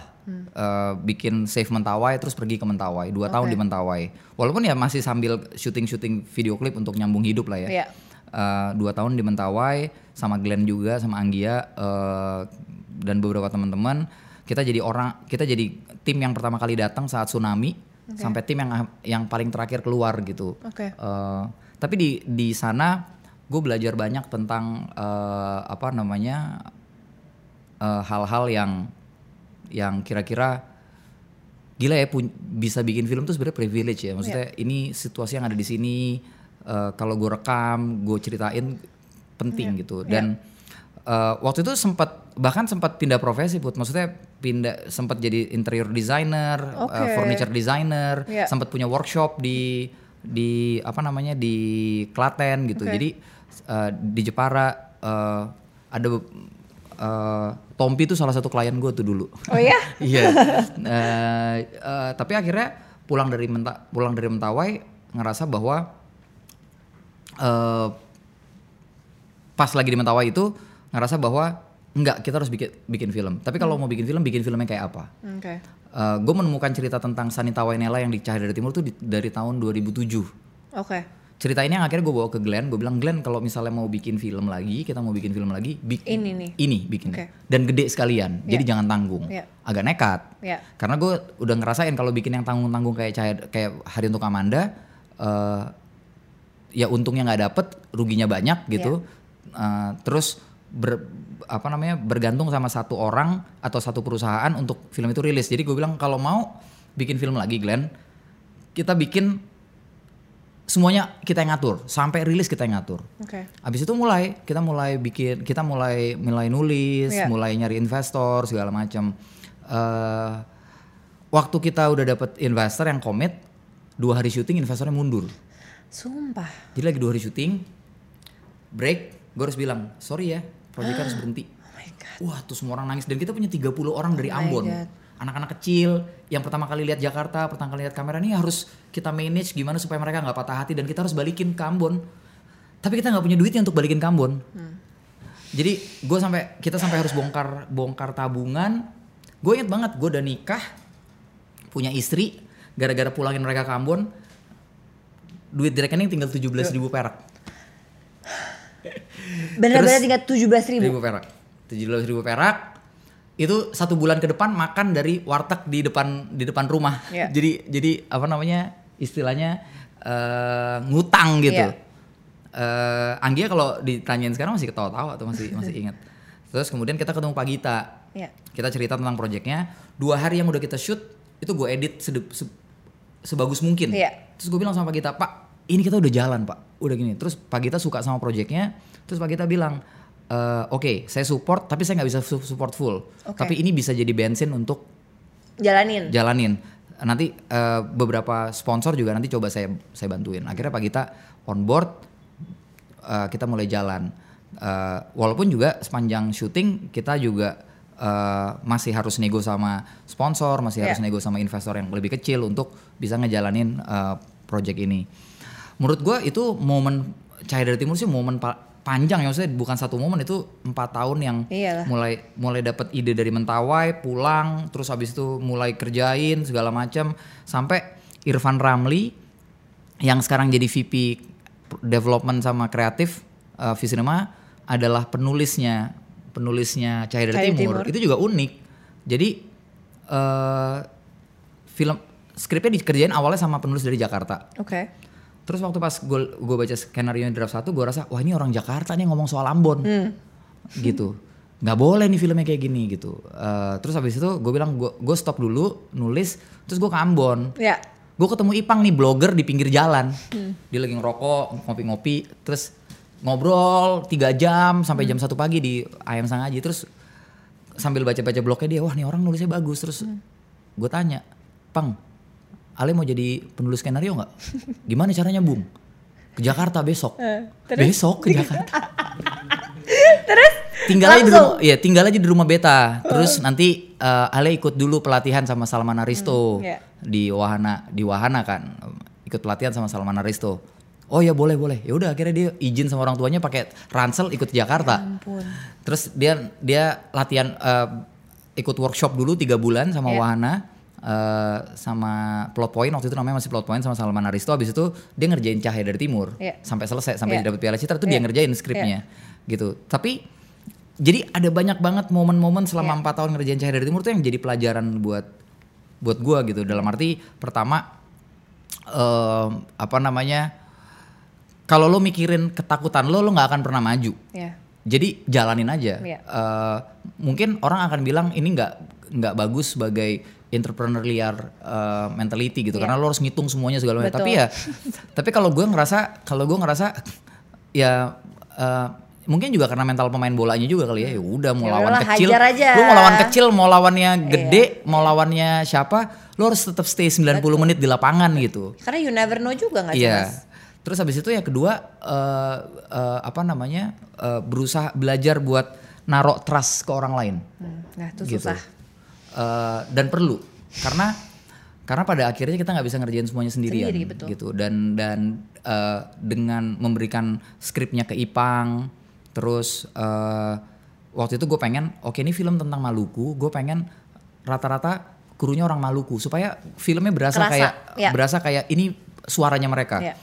Eh, bikin save Mentawai terus pergi ke Mentawai dua tahun Oke. di Mentawai walaupun ya masih sambil syuting syuting video klip untuk nyambung hidup lah ya Iya. Eh, dua tahun di Mentawai sama Glenn juga sama Anggia eh, dan beberapa teman-teman kita jadi orang kita jadi tim yang pertama kali datang saat tsunami sampai tim yang yang paling terakhir keluar gitu Oke. Eh, tapi di di sana gue belajar banyak tentang eh, apa namanya hal-hal yang yang kira-kira gila ya pun- bisa bikin film tuh sebenarnya privilege ya. Maksudnya ini situasi yang ada di sini eh, kalau gue rekam gue ceritain penting gitu. Dan eh, waktu itu sempat bahkan sempat pindah profesi put. Maksudnya pindah sempat jadi interior designer eh, Oke. furniture designer Iya. sempat punya workshop di di apa namanya di Klaten gitu. Oke. jadi eh, di Jepara eh, ada eh, Tompi itu salah satu klien gue tuh dulu oh ya Iya. Eh, eh, tapi akhirnya pulang dari Menta, pulang dari Mentawai ngerasa bahwa eh pas lagi di Mentawai itu ngerasa bahwa enggak kita harus bikin bikin film. Tapi kalau mau bikin film, bikin filmnya kayak apa? oke gue menemukan cerita tentang Sanita Wainela yang di Cahaya dari Timur tuh di- dari tahun 2007 oke cerita ini yang akhirnya gue bawa ke Glenn gue bilang Glenn kalau misalnya mau bikin film lagi kita mau bikin film lagi bikin Ini nih. ini bikin. Oke. dan gede sekalian jadi jangan tanggung. Iya. agak nekat. Ya. Karena gue udah ngerasain kalau bikin yang tanggung tanggung kayak cahaya kayak hari untuk Amanda eh, ya untungnya nggak dapet ruginya banyak gitu. Eh, terus ber, apa namanya bergantung sama satu orang atau satu perusahaan untuk film itu rilis. Jadi gue bilang kalau mau bikin film lagi Glenn kita bikin semuanya kita yang ngatur sampai rilis kita yang ngatur oke Abis itu mulai kita mulai bikin kita mulai mulai nulis, Iya. mulai nyari investor segala macam. Eh, waktu kita udah dapet investor yang komit, dua hari syuting investornya mundur. sumpah Jadi lagi dua hari syuting, break, gue harus bilang sorry ya, proyeknya harus berhenti. oh my god Wah tuh semua orang nangis dan kita punya 30 orang dari Oh my Ambon. God. Anak-anak kecil yang pertama kali lihat Jakarta, pertama kali lihat kamera ini harus kita manage gimana supaya mereka nggak patah hati dan kita harus balikin ke Ambon. Tapi kita nggak punya duitnya untuk balikin ke Ambon. Hmm. Jadi gue sampai kita sampai harus bongkar bongkar tabungan. Gue inget banget gue udah nikah, punya istri, gara-gara pulangin mereka ke Ambon, duit di rekening tinggal 17.000 ribu perak. benar-benar tinggal tujuh belas ribu ribu perak tujuh ribu perak itu satu bulan ke depan makan dari warteg di depan di depan rumah Iya. jadi jadi apa namanya istilahnya eh, ngutang gitu Iya. Eh, Anggia kalau ditanyain sekarang masih ketawa-tawa atau masih masih ingat Terus kemudian kita ketemu Pak Gita. Iya. Kita cerita tentang proyeknya. Dua hari yang udah kita shoot itu gue edit se- sebagus mungkin. Iya. Terus gue bilang sama Pak Gita, Pak ini kita udah jalan Pak, udah gini. Terus Pak Gita suka sama proyeknya. Terus Pak Gita bilang, "Eh, oke saya support tapi saya nggak bisa su- support full. Oke. Tapi ini bisa jadi bensin untuk Jalanin. jalanin. Nanti eh, beberapa sponsor juga nanti coba saya saya bantuin. Akhirnya Pak Gita on board, eh, kita mulai jalan. Eh, walaupun juga sepanjang syuting kita juga eh, masih harus nego sama sponsor, masih harus Yeah. nego sama investor yang lebih kecil untuk bisa ngejalanin eh, project ini. Menurut gue itu momen Cahaya dari Timur sih momen pa- panjang ya maksudnya bukan satu momen itu empat tahun yang Iyalah. mulai mulai dapat ide dari Mentawai pulang terus habis itu mulai kerjain segala macam sampai Irfan Ramli yang sekarang jadi VP development sama kreatif uh, Visinema adalah penulisnya penulisnya Cahaya dari Timur. Timur. itu juga unik jadi eh film skripnya dikerjain awalnya sama penulis dari Jakarta Oke. Terus waktu pas gue gue baca skenario draft satu, gue rasa wah ini orang Jakarta nih ngomong soal Ambon, gitu. Nggak boleh nih filmnya kayak gini gitu. Eh, terus habis itu gue bilang gue stop dulu nulis, terus gue ke Ambon. Ya. Gue ketemu Ipang nih blogger di pinggir jalan, dia lagi ngerokok, ngopi-ngopi, terus ngobrol tiga jam sampai jam satu pagi di ayam sangaji, terus sambil baca-baca blognya dia, wah nih orang nulisnya bagus, terus gue tanya, Pang, Ale mau jadi penulis skenario nggak? Gimana caranya Bung? Ke Jakarta besok. Eh, terus? besok ke Jakarta. Terus tinggal aja di langsung? rumah, ya tinggal aja di rumah beta. Terus nanti eh, Ale ikut dulu pelatihan sama Salman Aristo Hmm, iya. di Wahana, di Wahana kan. Ikut pelatihan sama Salman Aristo. Oh ya boleh boleh. Ya udah akhirnya dia izin sama orang tuanya pakai ransel ikut Jakarta. ampun. Terus dia dia latihan eh, ikut workshop dulu tiga bulan sama Iya. Wahana eh, sama Plot Point waktu itu namanya masih Plot Point sama Salman Aristo. Habis itu dia ngerjain Cahaya dari Timur Iya. sampai selesai sampai Iya. dapat Piala Citra itu dia Iya. ngerjain skripnya gitu. Tapi jadi ada banyak banget momen-momen selama Iya. empat tahun ngerjain Cahaya dari Timur tuh yang jadi pelajaran buat buat gua gitu. Dalam arti pertama eh, apa namanya kalau lo mikirin ketakutan lo lo nggak akan pernah maju. Ya. Jadi jalanin aja. Iya. Eh, mungkin orang akan bilang ini nggak nggak bagus sebagai entrepreneur liar eh, mentality gitu Iya. karena lo harus ngitung semuanya segala macam. Betul. Tapi ya, tapi kalau gue ngerasa kalau gue ngerasa ya eh, mungkin juga karena mental pemain bolanya juga kali ya. Ya udah mau Ya lawan udahlah, kecil, aja. lo mau lawan kecil, mau lawannya Iya. gede, mau lawannya siapa, lo harus tetap stay 90 menit di lapangan gitu. Karena you never know juga nggak sih Iya. mas? Terus habis itu ya kedua eh, eh, apa namanya eh, berusaha belajar buat narok trust ke orang lain. Hmm, Nah itu gitu. susah. Eh, dan perlu karena karena pada akhirnya kita nggak bisa ngerjain semuanya sendirian Sendiri, betul. gitu dan dan eh, dengan memberikan skripnya ke Ipang terus eh, waktu itu gue pengen oke ini film tentang Maluku gue pengen rata-rata krunya orang Maluku supaya filmnya berasa Kerasa, kayak ya. berasa kayak ini suaranya mereka Ya.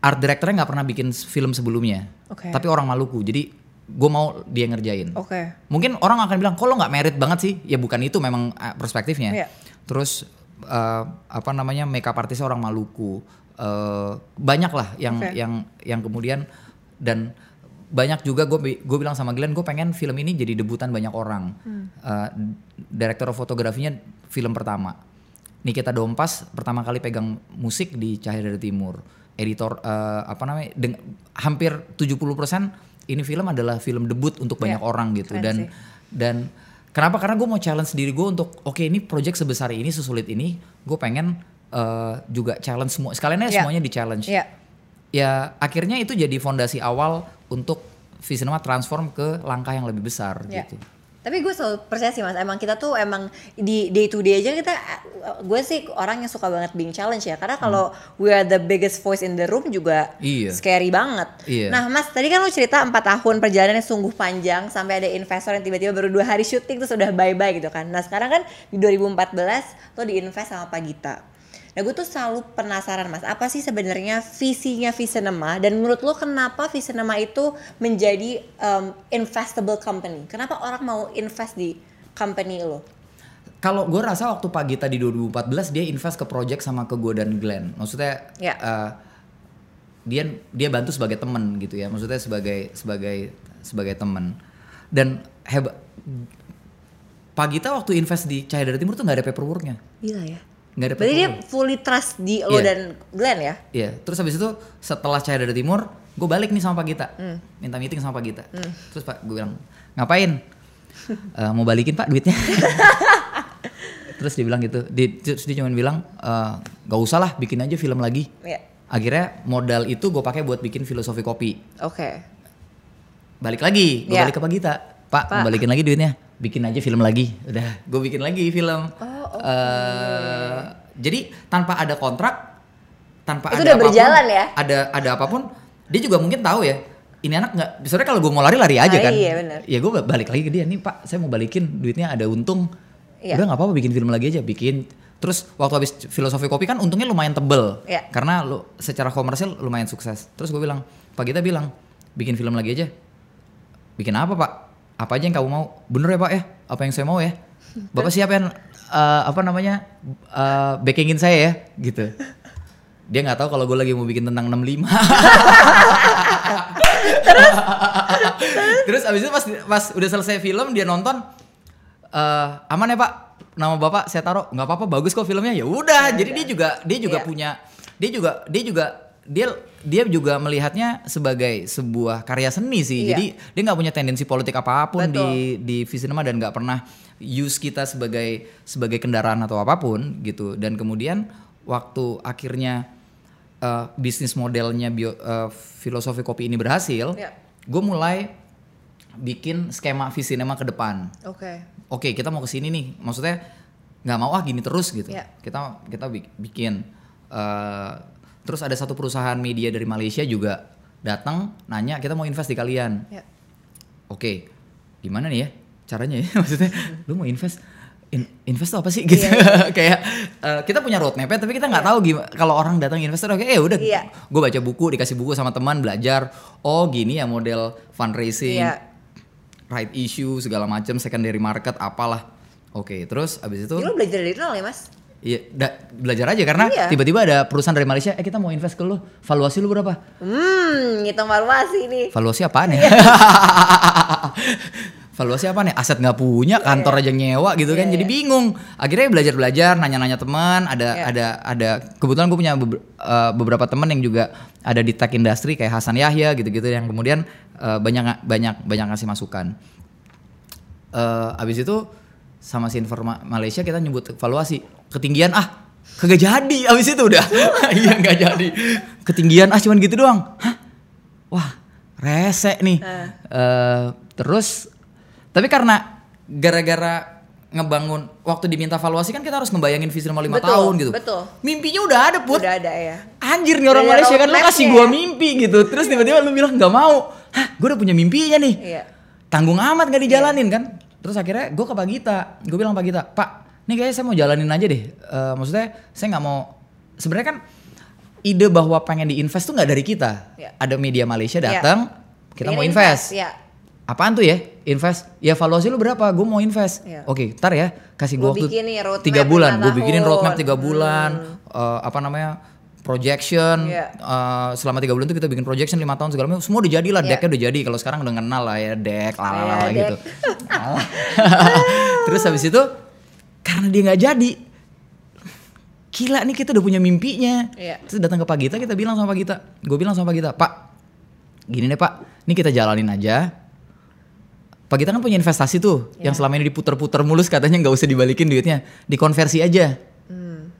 art directornya nggak pernah bikin film sebelumnya Oke. tapi orang Maluku jadi gue mau dia ngerjain Oke. mungkin orang akan bilang kok lo nggak merit banget sih ya bukan itu memang eh, perspektifnya Iya. terus eh, apa namanya makeup artisnya orang Maluku Eh, banyak lah yang Oke. yang yang kemudian dan banyak juga gue gue bilang sama Glenn gue pengen film ini jadi debutan banyak orang Hmm. Eh, direktur fotografinya film pertama Nikita Dompas pertama kali pegang musik di Cahaya dari Timur editor eh, apa namanya deng- hampir 70% ini film adalah film debut untuk banyak Ya, orang gitu keren dan sih. dan kenapa karena gue mau challenge diri gue untuk oke ini project sebesar ini sesulit ini gue pengen eh, juga challenge semua sekalian aja Ya. semuanya di challenge Iya. ya akhirnya itu jadi fondasi awal untuk Visinema transform ke langkah yang lebih besar Ya. gitu Tapi gue selalu percaya sih mas, emang kita tuh emang di day to day aja kita, gue sih orang yang suka banget being challenge ya. Karena kalau we are the biggest voice in the room juga Iya. scary banget. Iya. Nah mas, tadi kan lo cerita 4 tahun perjalanannya sungguh panjang sampai ada investor yang tiba-tiba baru dua hari syuting terus udah bye-bye gitu kan. Nah sekarang kan di 2014 lo diinvest sama Pak Gita. Nah gue tuh selalu penasaran mas, apa sih sebenarnya visinya Visinema dan menurut lo kenapa Visinema itu menjadi um, investable company? Kenapa orang mau invest di company lo? Kalau gue rasa waktu Pak Gita di 2014 dia invest ke project sama ke gue dan Glenn. Maksudnya Ya. eh, dia dia bantu sebagai teman gitu ya. Maksudnya sebagai sebagai sebagai teman. dan hebat Pagita waktu invest di Cahaya dari Timur tuh nggak ada paperworknya Gila ya. Nggak ada Berarti dia fully trust di lo Iya. dan Glenn ya? Iya, terus habis itu setelah Cahaya dari Timur, gue balik nih sama Pak Gita, Hmm. minta meeting sama Pak Gita. Terus Pak, gue bilang ngapain? "Eh, mau balikin Pak duitnya? terus dia bilang gitu, dia, terus dia cuma bilang "Eh, gak usah lah, bikin aja film lagi. Iya. Akhirnya modal itu gue pakai buat bikin filosofi kopi. Oke. Balik lagi, gue Iya. balik ke Pak Gita, Pak, Pak. mau balikin lagi duitnya, bikin aja film lagi. Udah, gue bikin lagi film. Oh, oke. Eh, jadi tanpa ada kontrak, tanpa Itu ada udah apa pun, berjalan ya? Ada ada apa pun, dia juga mungkin tahu ya. Ini anak nggak, sebenarnya kalau gue mau lari lari aja Ah, kan. iya, benar. Ya gue balik lagi ke dia, nih Pak, saya mau balikin duitnya ada untung. Iya. Udah nggak apa-apa bikin film lagi aja, bikin. Terus waktu habis filosofi kopi kan untungnya lumayan tebel, Iya. karena lu secara komersil lumayan sukses. Terus gue bilang, Pak kita bilang bikin film lagi aja. Bikin apa Pak? Apa aja yang kamu mau? Bener ya Pak ya? Apa yang saya mau ya? Bapak siapa yang eh, apa namanya eh, backingin saya ya? Gitu. Dia nggak tahu kalau gue lagi mau bikin tentang 65. Terus abis itu pas pas udah selesai film dia nonton eh aman ya Pak nama Bapak saya taruh nggak apa-apa bagus kok filmnya ya udah jadi dia juga dia juga Iya. punya dia juga dia juga dia dia juga melihatnya sebagai sebuah karya seni sih Iya. jadi dia nggak punya tendensi politik apa pun Betul. di di Visinema dan nggak pernah use kita sebagai sebagai kendaraan atau apa pun gitu dan kemudian waktu akhirnya eh, bisnis modelnya bio, eh, filosofi kopi ini berhasil Iya. gue mulai bikin skema Visinema ke depan Oke. oke kita mau ke sini nih maksudnya nggak mau ah gini terus gitu Iya. kita kita bik- bikin eh, terus ada satu perusahaan media dari Malaysia juga datang nanya kita mau invest di kalian Ya. oke gimana nih ya caranya ya maksudnya lu mau invest in- invest tuh apa sih gitu Iya, kayak eh, kita punya roadmap tapi kita nggak tahu gimana kalau orang datang investor oke eh udah Iya. gue baca buku dikasih buku sama teman belajar oh gini ya model fundraising Iya. right issue segala macam secondary market apalah oke terus abis itu Jadi lo belajar dari nol ya mas? Iya da- belajar aja karena Iya. tiba-tiba ada perusahaan dari Malaysia eh kita mau invest ke lu valuasi lu berapa Hmm, ngitung valuasi nih. valuasi apaan ya valuasi apa nih aset nggak punya kantor aja nyewa gitu kan Iya, jadi iya. bingung akhirnya belajar belajar nanya nanya teman ada Iya. ada ada kebetulan gue punya beber- eh, beberapa teman yang juga ada di tech industry kayak Hasan Yahya gitu gitu yang kemudian eh, banyak banyak banyak ngasih masukan Eh abis itu sama si informa Malaysia kita nyebut valuasi ketinggian ah kagak jadi abis itu udah iya nggak jadi ketinggian ah cuman gitu doang Hah? wah rese nih Eh. Eh, terus tapi karena gara-gara ngebangun waktu diminta valuasi kan kita harus ngebayangin visi lima Betul, tahun gitu betul. mimpinya udah ada put Udah ada ya. anjir nih orang Udah Malaysia kan lu kasih gua ya. mimpi gitu terus tiba-tiba lu bilang nggak mau hah gue udah punya mimpinya nih Iya. tanggung amat gak dijalanin kan terus akhirnya gue ke Pak Gita gue bilang Pak Gita Pak ini kayaknya saya mau jalanin aja deh. Eh, maksudnya saya nggak mau sebenarnya kan ide bahwa pengen diinvest tuh nggak dari kita. Iya. ada media Malaysia Iya. datang kita Pengen mau invest. Ya. apaan tuh ya? Invest. Ya valuasi lu berapa? Gue mau invest. Iya. oke ntar ya. Kasih gue waktu tiga bulan. Gue bikinin roadmap tiga Hmm. bulan eh, apa namanya? Projection. Iya. eh, selama tiga bulan itu kita bikin projection lima tahun segala macam. Semua udah jadi lah Iya. decknya udah jadi. Kalau sekarang udah kenal lah ya deck lalala deck. gitu terus habis itu karena dia nggak jadi. Gila nih kita udah punya mimpinya. Iya. terus datang ke Pak Gita kita bilang sama Pak Gita. Gue bilang sama Pak Gita Pak gini deh Pak. Ini kita jalanin aja. Pak Gita kan punya investasi tuh Iya. yang selama ini diputer-puter mulus katanya nggak usah dibalikin duitnya. Dikonversi aja. Hmm.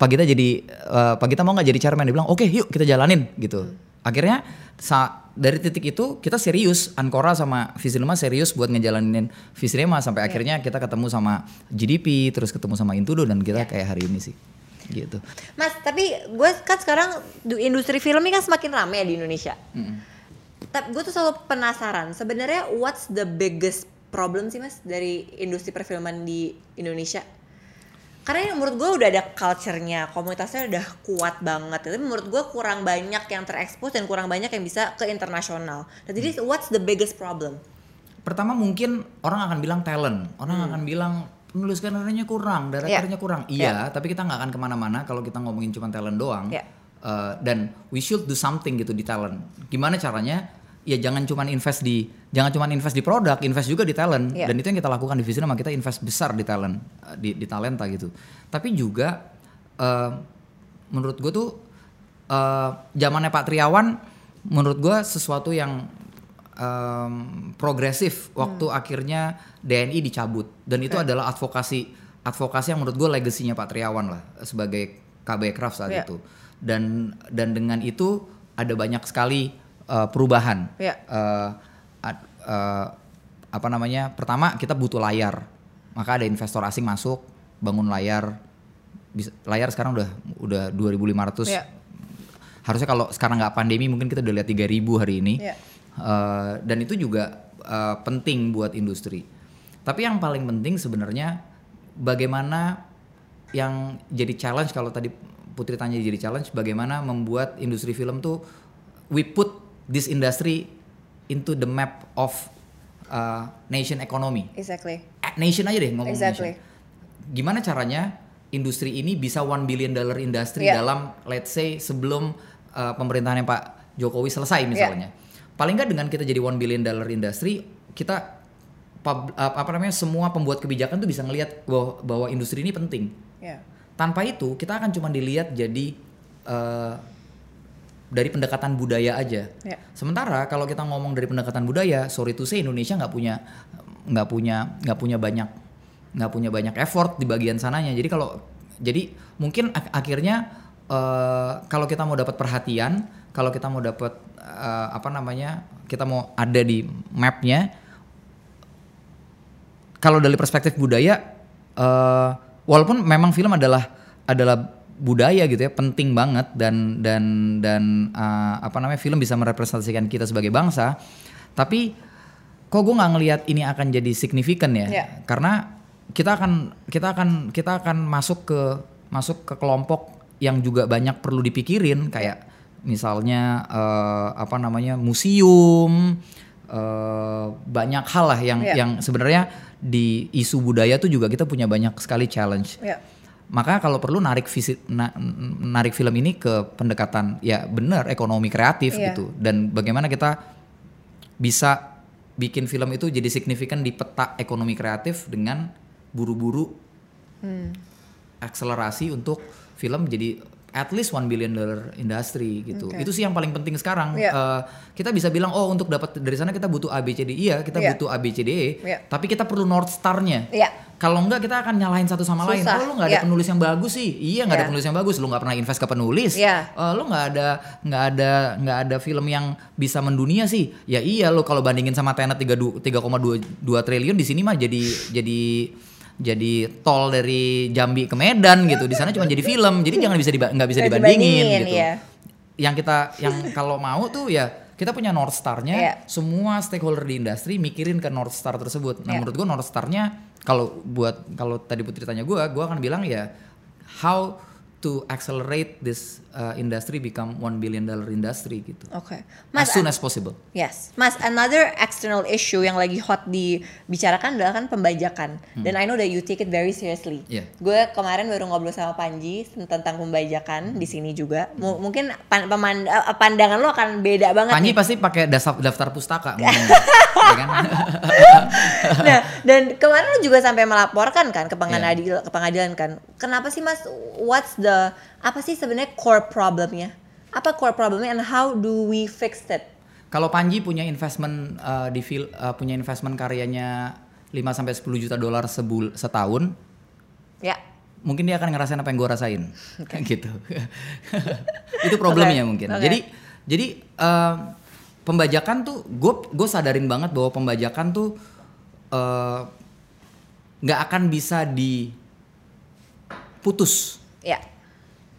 Pak Gita jadi eh, Pak Gita mau nggak jadi chairman? Dia bilang oke yuk kita jalanin gitu akhirnya sa- dari titik itu kita serius Ancora sama Visinema serius buat ngejalanin Visinema sampai akhirnya kita ketemu sama GDP terus ketemu sama Intudo dan kita kayak hari ini sih. Gitu. Mas, tapi gue kan sekarang du- industri film ini kan semakin rame ya di Indonesia. Tapi gue tuh selalu penasaran, sebenarnya what's the biggest problem sih mas dari industri perfilman di Indonesia? Karena menurut gue udah ada culture-nya, komunitasnya udah kuat banget. Tapi menurut gue kurang banyak yang terekspos dan kurang banyak yang bisa ke internasional. Nah, jadi what's the biggest problem? pertama mungkin orang akan bilang talent orang akan bilang penulis skenario kurang directornya kurang iya tapi kita nggak akan ke mana-mana kalau kita ngomongin cuma talent doang Iya. Eh, dan we should do something gitu di talent gimana caranya ya jangan cuma invest di jangan cuma invest di produk, invest juga di talent. Iya. Dan itu yang kita lakukan di Visinema kita invest besar di talent, eh, di, di talenta gitu. Tapi juga eh, menurut gue tuh eh, zamannya Pak Triawan, menurut gue sesuatu yang em, progresif waktu akhirnya DNI dicabut dan itu adalah advokasi advokasi yang menurut gue legasinya Pak Triawan lah sebagai KB Craft saat Iya. itu dan dan dengan itu ada banyak sekali uh, perubahan. Iya. Uh, uh, apa namanya? Pertama kita butuh layar, maka ada investor asing masuk bangun layar. Bisa, layar sekarang udah udah 2.500. Iya. Harusnya kalau sekarang nggak pandemi mungkin kita udah lihat 3.000 hari ini. Iya. Uh, dan itu juga uh, penting buat industri. Tapi yang paling penting sebenarnya bagaimana yang jadi challenge kalau tadi Putri tanya jadi challenge bagaimana membuat industri film tuh we put this industry into the map of uh, nation economy. Exactly. Eh, Nation aja deh ngomong Exactly. nation. Gimana caranya industri ini bisa one billion dollar industry Yeah. dalam let's say sebelum uh, pemerintahannya Pak Jokowi selesai misalnya. Paling nggak dengan kita jadi one billion dollar industry, kita pub- uh, apa namanya semua pembuat kebijakan tuh bisa ngelihat bahwa, bahwa industri ini penting. Ya. Tanpa itu kita akan cuma dilihat jadi uh, dari pendekatan budaya aja. Ya. Sementara kalau kita ngomong dari pendekatan budaya, sorry to say Indonesia nggak punya nggak punya nggak punya banyak nggak punya banyak effort di bagian sananya. Jadi kalau jadi mungkin ak- akhirnya eh, kalau kita mau dapat perhatian, kalau kita mau dapat eh, apa namanya, kita mau ada di mapnya. Kalau dari perspektif budaya, eh, walaupun memang film adalah adalah budaya gitu ya penting banget dan dan dan eh, apa namanya film bisa merepresentasikan kita sebagai bangsa tapi kok gue nggak ngelihat ini akan jadi signifikan ya Ya. karena kita akan kita akan kita akan masuk ke masuk ke kelompok yang juga banyak perlu dipikirin kayak misalnya eh, apa namanya museum eh, banyak hal lah yang Ya. yang sebenarnya di isu budaya tuh juga kita punya banyak sekali challenge Ya. Maka kalau perlu narik visit na- narik film ini ke pendekatan ya benar ekonomi kreatif Iya. gitu dan bagaimana kita bisa bikin film itu jadi signifikan di peta ekonomi kreatif dengan buru-buru Hmm. akselerasi untuk film jadi at least one billion dollar industry gitu. Oke. Itu sih yang paling penting sekarang. Iya. Eh, kita bisa bilang oh untuk dapat dari sana kita butuh ABCD. Iya, kita Iya. butuh ABCDE. Iya. Tapi kita perlu north star-nya. Iya. Kalau enggak kita akan nyalahin satu sama lain. Susah. Oh lu nggak ada Iya. penulis yang bagus sih. Iya nggak ada Iya. penulis yang bagus. Lu nggak pernah invest ke penulis. Iya. Eh, lu nggak ada nggak ada nggak ada film yang bisa mendunia sih. Ya iya lo kalau bandingin sama Tenet 3,2 triliun di sini mah jadi jadi jadi tol dari Jambi ke Medan gitu. Di sana cuma jadi film. Jadi jangan bisa diba- nggak bisa dibandingin, dibandingin, gitu. iya. Yang kita yang kalau mau tuh ya kita punya North Star-nya, Iya. semua stakeholder di industri mikirin ke North Star tersebut. Nah, Iya. menurut gua North Star-nya kalau buat kalau tadi Putri tanya gua, gua akan bilang ya how to accelerate this uh, industry become one billion dollar industry gitu. Oke. As Mas, soon as possible. Yes, Mas, another external issue yang lagi hot dibicarakan adalah kan pembajakan. Dan I know that you take it very seriously. Hmm. Iya. Gue kemarin baru ngobrol sama Panji tentang pembajakan di sini juga. M- mungkin pan- peman- eh, pandangan lo akan beda banget. Panji nih. pasti pakai daftar, daftar pustaka ya kan? nah, dan kemarin lo juga sampai melaporkan kan ke pengadilan, ke pengadilan kan. Kenapa sih Mas? What's the apa sih sebenarnya core problemnya? Apa core problemnya and how do we fix it? Kalau Panji punya investment uh, di uh, punya investment karyanya 5 sampai 10 juta dolar sebul setahun, Ya. mungkin dia akan ngerasain apa yang gue rasain gitu itu problemnya Oke, mungkin oke. jadi jadi eh, pembajakan tuh gue gue sadarin banget bahwa pembajakan tuh nggak akan bisa diputus Ya.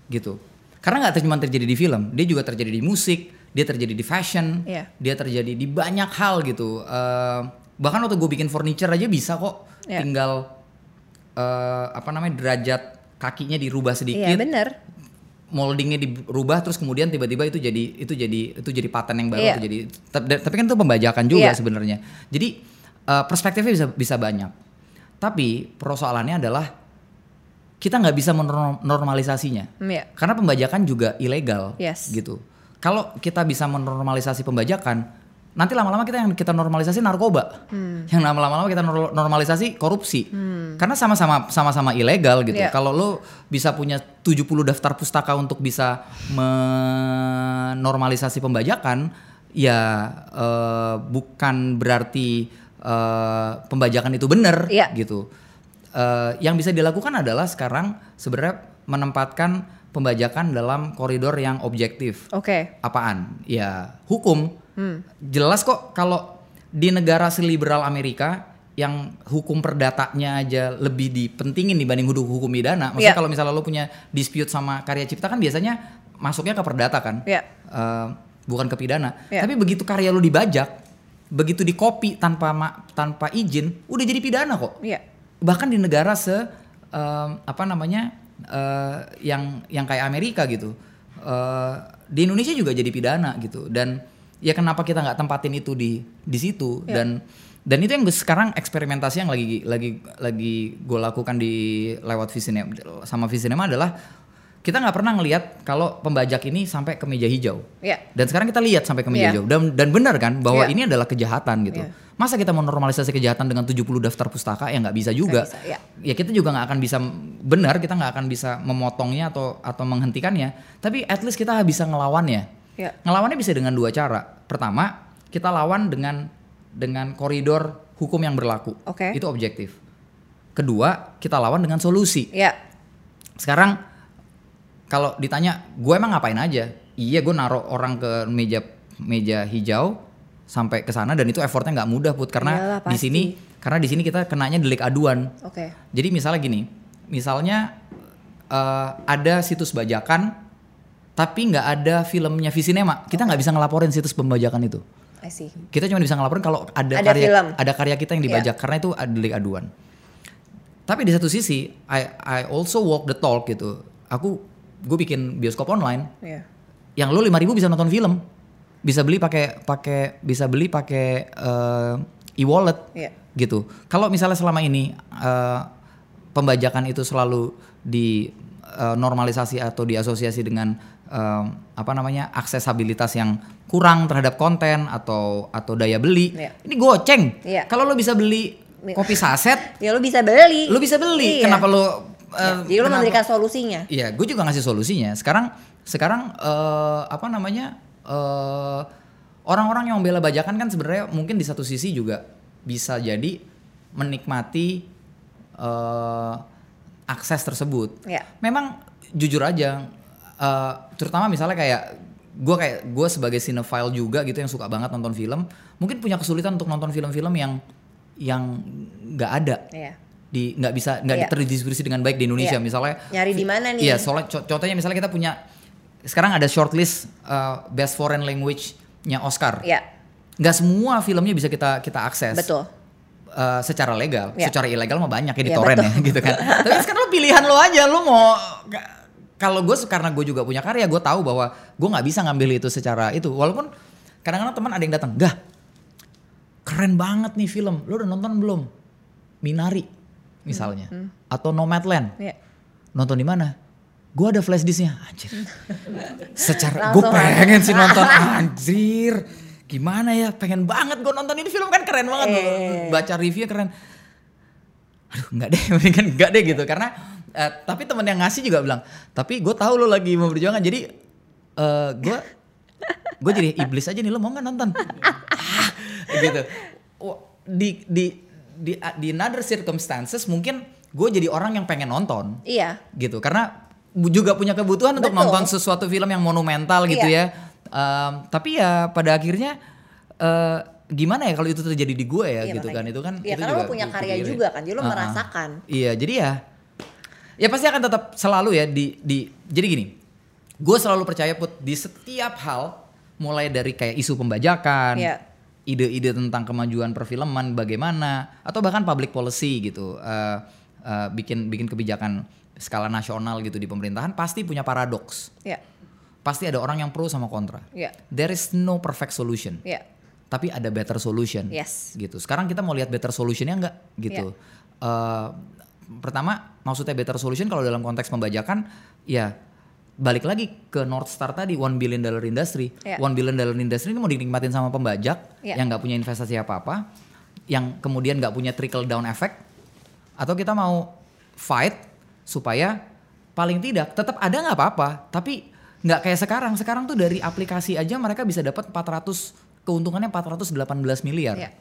Gitu karena nggak cuma terjadi di film dia juga terjadi di musik dia terjadi di fashion Iya. dia terjadi di banyak hal gitu Eh, bahkan waktu gue bikin furniture aja bisa kok Iya. tinggal eh, apa namanya derajat kakinya dirubah Iya, sedikit bener. moldingnya dirubah terus kemudian tiba-tiba itu jadi itu jadi itu jadi paten yang baru itu jadi tapi, kan itu pembajakan juga Iya. sebenarnya jadi eh, perspektifnya bisa bisa banyak tapi persoalannya adalah kita nggak bisa menormalisasinya Hmm, ya. karena pembajakan juga ilegal Yes. gitu kalau kita bisa menormalisasi pembajakan nanti lama-lama kita yang kita normalisasi narkoba, yang lama-lama kita nor- normalisasi korupsi, karena sama-sama sama-sama ilegal gitu. Iya. Kalau lo bisa punya 70 daftar pustaka untuk bisa menormalisasi pembajakan, ya eh, bukan berarti eh, pembajakan itu benar Iya. gitu. Eh, yang bisa dilakukan adalah sekarang sebenarnya menempatkan pembajakan dalam koridor yang objektif. Oke. Apaan? Ya hukum. Hmm. Jelas kok kalau di negara seliberal Amerika yang hukum perdatanya aja lebih dipentingin dibanding hukum hukum pidana. Maksudnya Iya. kalau misalnya lo punya dispute sama karya cipta kan biasanya masuknya ke perdata kan, Iya. Eh, bukan ke pidana. Iya. Tapi begitu karya lo dibajak, begitu di copy tanpa ma- tanpa izin, udah jadi pidana kok Iya. Bahkan di negara se em, apa namanya eh, yang yang kayak Amerika gitu eh, di Indonesia juga jadi pidana gitu dan ya kenapa kita nggak tempatin itu di di situ Ya. dan dan itu yang gue- sekarang eksperimentasi yang lagi lagi lagi gue lakukan di lewat Visinema sama Visinema adalah kita nggak pernah ngelihat kalau pembajak ini sampai ke meja hijau Iya. dan sekarang kita lihat sampai ke meja Iya. hijau dan dan benar kan bahwa Iya. ini adalah kejahatan gitu Iya. Masa kita mau normalisasi kejahatan dengan 70 daftar pustaka? Ya nggak bisa juga. Bisa, ya. ya kita juga nggak akan bisa benar kita nggak akan bisa memotongnya atau atau menghentikannya. Tapi at least kita bisa ngelawannya. Iya. ngelawannya bisa dengan dua cara. Pertama kita lawan dengan dengan koridor hukum yang berlaku. Oke. itu objektif. Kedua kita lawan dengan solusi. Iya. sekarang kalau ditanya gue emang ngapain aja? Iya gue naruh orang ke meja meja hijau sampai ke sana dan itu effortnya nggak mudah put karena Iyalah, di sini karena di sini kita kenanya delik aduan Oke. jadi misalnya gini misalnya eh, ada situs bajakan tapi nggak ada filmnya Visinema kita nggak bisa ngelaporin situs pembajakan itu I see. kita cuma bisa ngelaporin kalau ada, Ada karya film. ada karya kita yang dibajak karena itu delik aduan. Tapi di satu sisi I I also walk the talk gitu. Aku gue bikin bioskop online Iya. yang lo 5000 bisa nonton film. Bisa beli pakai pakai bisa beli pakai eh, e-wallet Iya. gitu. Kalau misalnya selama ini eh, pembajakan itu selalu di eh, normalisasi atau diasosiasi dengan eh, apa namanya aksesabilitas yang kurang terhadap konten atau atau daya beli, Iya. ini goceng. Iya. Kalau lo bisa beli kopi saset, Ya lu bisa beli. lo bisa beli. Iya. Kenapa lo? Ya, eh, Jadi kenapa- memberikan solusinya. Iya, gue juga ngasih solusinya. Sekarang sekarang eh, apa namanya eh, orang-orang yang membela bajakan kan sebenarnya mungkin di satu sisi juga bisa jadi menikmati eh, akses tersebut. Iya. Memang jujur aja, eh, terutama misalnya kayak gue kayak gue sebagai cinephile juga gitu yang suka banget nonton film, mungkin punya kesulitan untuk nonton film-film yang yang nggak ada Iya. di nggak bisa nggak Iya. terdistribusi dengan baik di Indonesia Iya. misalnya Nyari di mana nih? Iya, soalnya co- contohnya misalnya kita punya sekarang ada shortlist uh, best foreign language-nya Oscar. Iya. Nggak semua filmnya bisa kita kita akses. Betul. Uh, secara legal, Iya. secara ilegal mah banyak ya di Iya, torrent betul. ya gitu kan. Tapi sekarang lo pilihan lo aja, lo mau kalau gue karena gue juga punya karya, gue tahu bahwa gue nggak bisa ngambil itu secara itu. Walaupun kadang-kadang teman ada yang datang, gah keren banget nih film, lo udah nonton belum? Minari misalnya, atau Nomadland Iya. nonton di mana? Gue ada flash disknya, anjir. Secara gue pengen sih nonton, anjir. Gimana ya? Pengen banget gue nonton ini film kan keren banget. Eh. Baca review keren. Aduh nggak deh, mendingan nggak deh gitu. Karena eh, tapi temen yang ngasih juga bilang, tapi gue tahu lo lagi mau berjuangan. Jadi eh, gue gue jadi iblis aja nih lo mau nggak nonton? Ah, gitu. Di di di di another circumstances mungkin gue jadi orang yang pengen nonton Iya. gitu karena juga punya kebutuhan untuk Betul. nonton sesuatu film yang monumental gitu Iya. ya Em, tapi ya pada akhirnya eh, gimana ya kalau itu terjadi di gue ya Iya, gitu makanya. kan itu kan Iya, itu karena juga lo punya karya juga kan, jadi lo Ah, ah. merasakan. iya jadi ya ya pasti akan tetap selalu ya di di jadi gini gue selalu percaya put di setiap hal mulai dari kayak isu pembajakan Iya. ide-ide tentang kemajuan perfilman bagaimana atau bahkan public policy gitu eh, eh, bikin bikin kebijakan skala nasional gitu di pemerintahan pasti punya paradoks Iya. pasti ada orang yang pro sama kontra Iya. there is no perfect solution Iya. tapi ada better solution Yes. gitu sekarang kita mau lihat better solutionnya enggak gitu Eh, pertama maksudnya better solution kalau dalam konteks pembajakan ya balik lagi ke North Star tadi one billion dollar industry. Iya. One billion dollar industry ini mau dinikmatin sama pembajak Iya. yang nggak punya investasi apa-apa, yang kemudian nggak punya trickle down effect, atau kita mau fight supaya paling tidak tetap ada nggak apa-apa, tapi nggak kayak sekarang. Sekarang tuh dari aplikasi aja mereka bisa dapat 400 keuntungannya 418 miliar. Iya.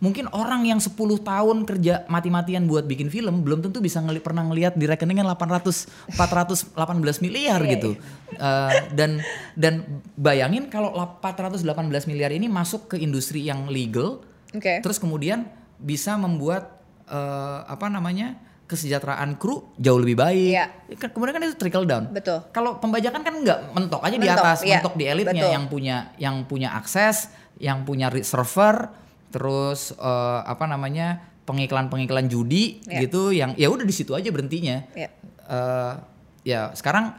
Mungkin orang yang 10 tahun kerja mati-matian buat bikin film belum tentu bisa ngeli pernah ngelihat di rekeningnya 800 418 miliar Iya, gitu. Eh, dan dan bayangin kalau lap- 418 miliar ini masuk ke industri yang legal Oke. terus kemudian bisa membuat eh, apa namanya? Kesejahteraan kru jauh lebih baik. Iya. Ke- Kemudian kan itu trickle down. Betul. Kalau pembajakan kan nggak mentok aja di Mentok, atas, iya. mentok di elitnya Betul. yang punya yang punya akses, yang punya server, terus eh, apa namanya pengiklan-pengiklan judi Iya. gitu, yang ya udah di situ aja berhentinya. Iya. Eh, ya sekarang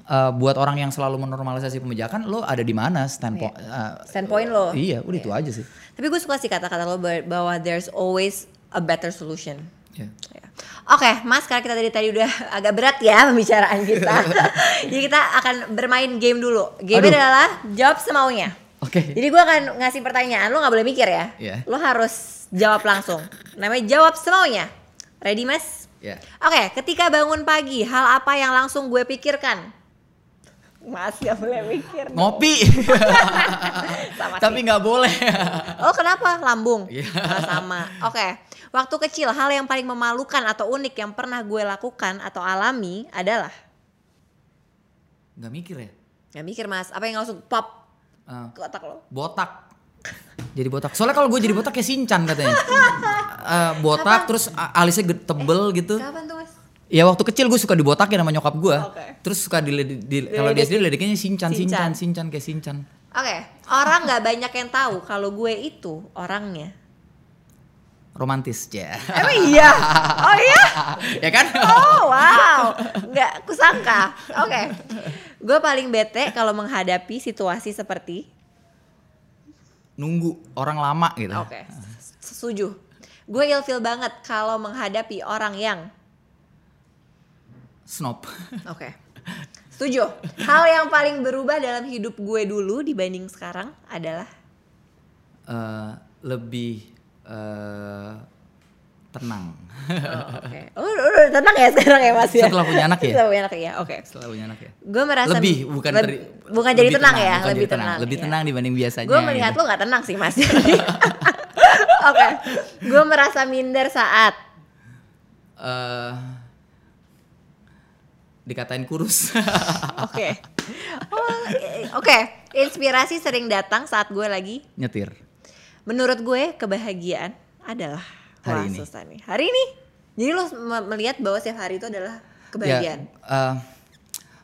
eh, buat orang yang selalu menormalisasi pembajakan, lo ada di mana standpoint? eh, Standpoint lo. Iya, udah itu aja sih. Tapi gue suka sih kata-kata lo bahwa there's always a better solution. Ya. Oke, Mas, karena kita dari tadi udah agak berat ya pembicaraan kita. Jadi kita akan bermain game dulu. Game Aduh. adalah jawab semaunya. Oke. Jadi gue akan ngasih pertanyaan, lo nggak boleh mikir ya. Iya. Lo harus jawab langsung. Namanya jawab semaunya. Ready, Mas? Ya. Oke, ketika bangun pagi, hal apa yang langsung gue pikirkan? Mas gak boleh mikir. Ngopi. Sama Tapi sih. nggak boleh. Oh kenapa? Lambung? Iya. Oh, sama. Oke. Waktu kecil hal yang paling memalukan atau unik yang pernah gue lakukan atau alami adalah Nggak mikir ya? Gak mikir mas, apa yang langsung pop Eh, ke otak lo? botak jadi botak soalnya kalau gue jadi botak kayak Sinchan katanya Eh, botak terus a- alisnya tebel gitu Kapan tuh mas? ya waktu kecil gue suka dibotakin sama nyokap gue Oke. terus suka di, di- di- kalau dia sendiri ledeknya Sinchan Shinchan. Sinchan Sinchan kayak Sinchan Oke, orang nggak banyak yang tahu kalau gue itu orangnya. Romantis ya Emang iya? Oh iya? ya kan Oh wow, nggak kusangka. Oke, gue paling bete kalau menghadapi situasi seperti. nunggu orang lama gitu Oke, setuju. Gue ilfil banget kalau menghadapi orang yang snob Oke. Setuju. Hal yang paling berubah dalam hidup gue dulu dibanding sekarang adalah Eh, lebih eh, tenang oh, oke. Oh, udah, udah tenang ya sekarang ya Mas ya. Setelah punya anak ya? Setelah punya anak ya. Oke. setelah punya anak ya Gue merasa lebih bukan leb- dari bukan jadi lebih tenang, ya, bukan lebih jadi tenang. lebih ya. tenang dibanding biasanya Gue melihat gitu. lo nggak tenang sih Mas. Oke. Gue merasa minder saat eh dikatain kurus. Oke. Oh, eh, Oke, inspirasi sering datang saat gue lagi Nyetir. Menurut gue kebahagiaan adalah Hari ini. nih. Hari ini. Jadi lo me- melihat bahwa setiap hari itu adalah kebahagiaan. Ya,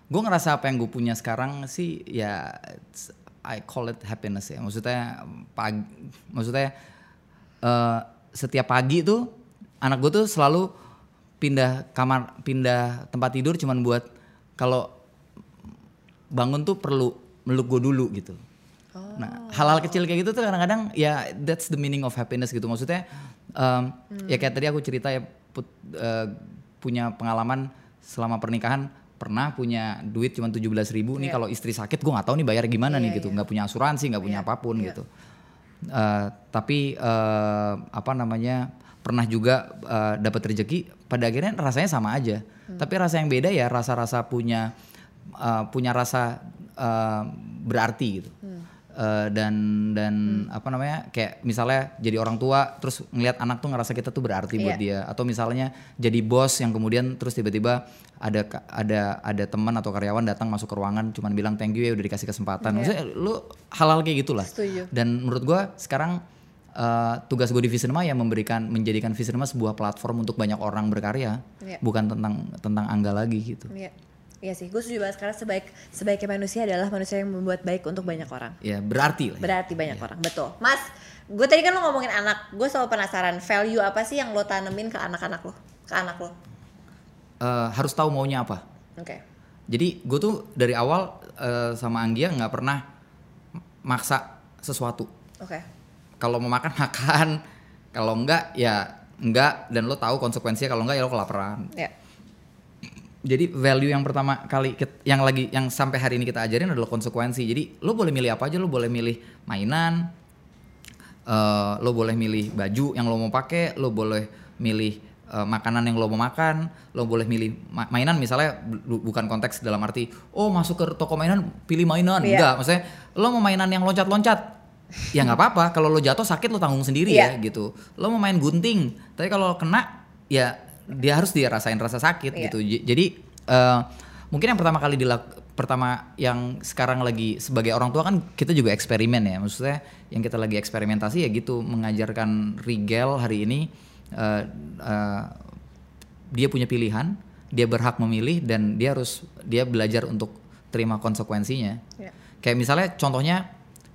gue ngerasa apa yang gue punya sekarang sih ya I call it happiness ya. Maksudnya pagi, maksudnya eh, setiap pagi tuh anak gue tuh selalu pindah kamar, pindah tempat tidur cuman buat kalau bangun tuh perlu meluk gue dulu gitu. Nah, hal-hal kecil kayak gitu tuh kadang-kadang ya that's the meaning of happiness gitu. Maksudnya em, ya kayak tadi aku cerita ya put- eh, punya pengalaman selama pernikahan pernah punya duit cuma 17.000 ribu nih Iya. kalau istri sakit gue nggak tahu nih bayar gimana nih gitu nggak punya asuransi nggak punya Iya, apa pun iya. gitu Eh, tapi eh, apa namanya pernah juga eh, dapat rezeki pada akhirnya rasanya sama aja Hmm. tapi rasa yang beda ya rasa-rasa punya eh, punya rasa eh, berarti gitu Hmm. Eh, dan dan apa namanya kayak misalnya jadi orang tua terus ngelihat anak tuh ngerasa kita tuh berarti buat Iya. dia atau misalnya jadi bos yang kemudian terus tiba-tiba ada ada ada teman atau karyawan datang masuk ke ruangan cuman bilang thank you ya udah dikasih kesempatan maksudnya lu hal-hal kayak gitulah. Setuju. dan menurut gua sekarang eh, tugas gue di Visinema ya memberikan menjadikan Visinema sebuah platform untuk banyak orang berkarya Iya. bukan tentang tentang angga lagi gitu Iya. Iya sih, gue setuju banget karena sebaik sebaiknya manusia adalah manusia yang membuat baik untuk banyak orang. ya berarti lah ya. Berarti banyak orang, betul. Mas, gue tadi kan lo ngomongin anak, gue selalu penasaran value apa sih yang lo tanemin ke anak-anak lo, ke anak lo. Eh, harus tahu maunya apa Oke. Jadi gue tuh dari awal eh, sama Anggia nggak pernah maksa sesuatu. Oke. Kalau mau makan makan, kalau enggak ya enggak dan lo tahu konsekuensinya kalau enggak ya lo kelaparan. Ya. Jadi value yang pertama kali yang lagi yang sampai hari ini kita ajarin adalah konsekuensi. Jadi lo boleh milih apa aja, lo boleh milih mainan, eh, lo boleh milih baju yang lo mau pakai, lo boleh milih eh, makanan yang lo mau makan, lo boleh milih ma- mainan misalnya bu- bukan konteks dalam arti oh masuk ke toko mainan pilih mainan Iya. enggak, maksudnya lo mau mainan yang loncat-loncat ya nggak apa-apa kalau lo jatuh sakit lo tanggung sendiri Iya. ya gitu. Lo mau main gunting, tapi kalau kena ya dia harus dia rasain rasa sakit Iya. gitu. Jadi eh, mungkin yang pertama kali dilak pertama yang sekarang lagi sebagai orang tua kan kita juga eksperimen ya. Maksudnya yang kita lagi eksperimentasi ya gitu mengajarkan Rigel hari ini eh, eh, dia punya pilihan, dia berhak memilih dan dia harus dia belajar untuk terima konsekuensinya. Iya. Kayak misalnya contohnya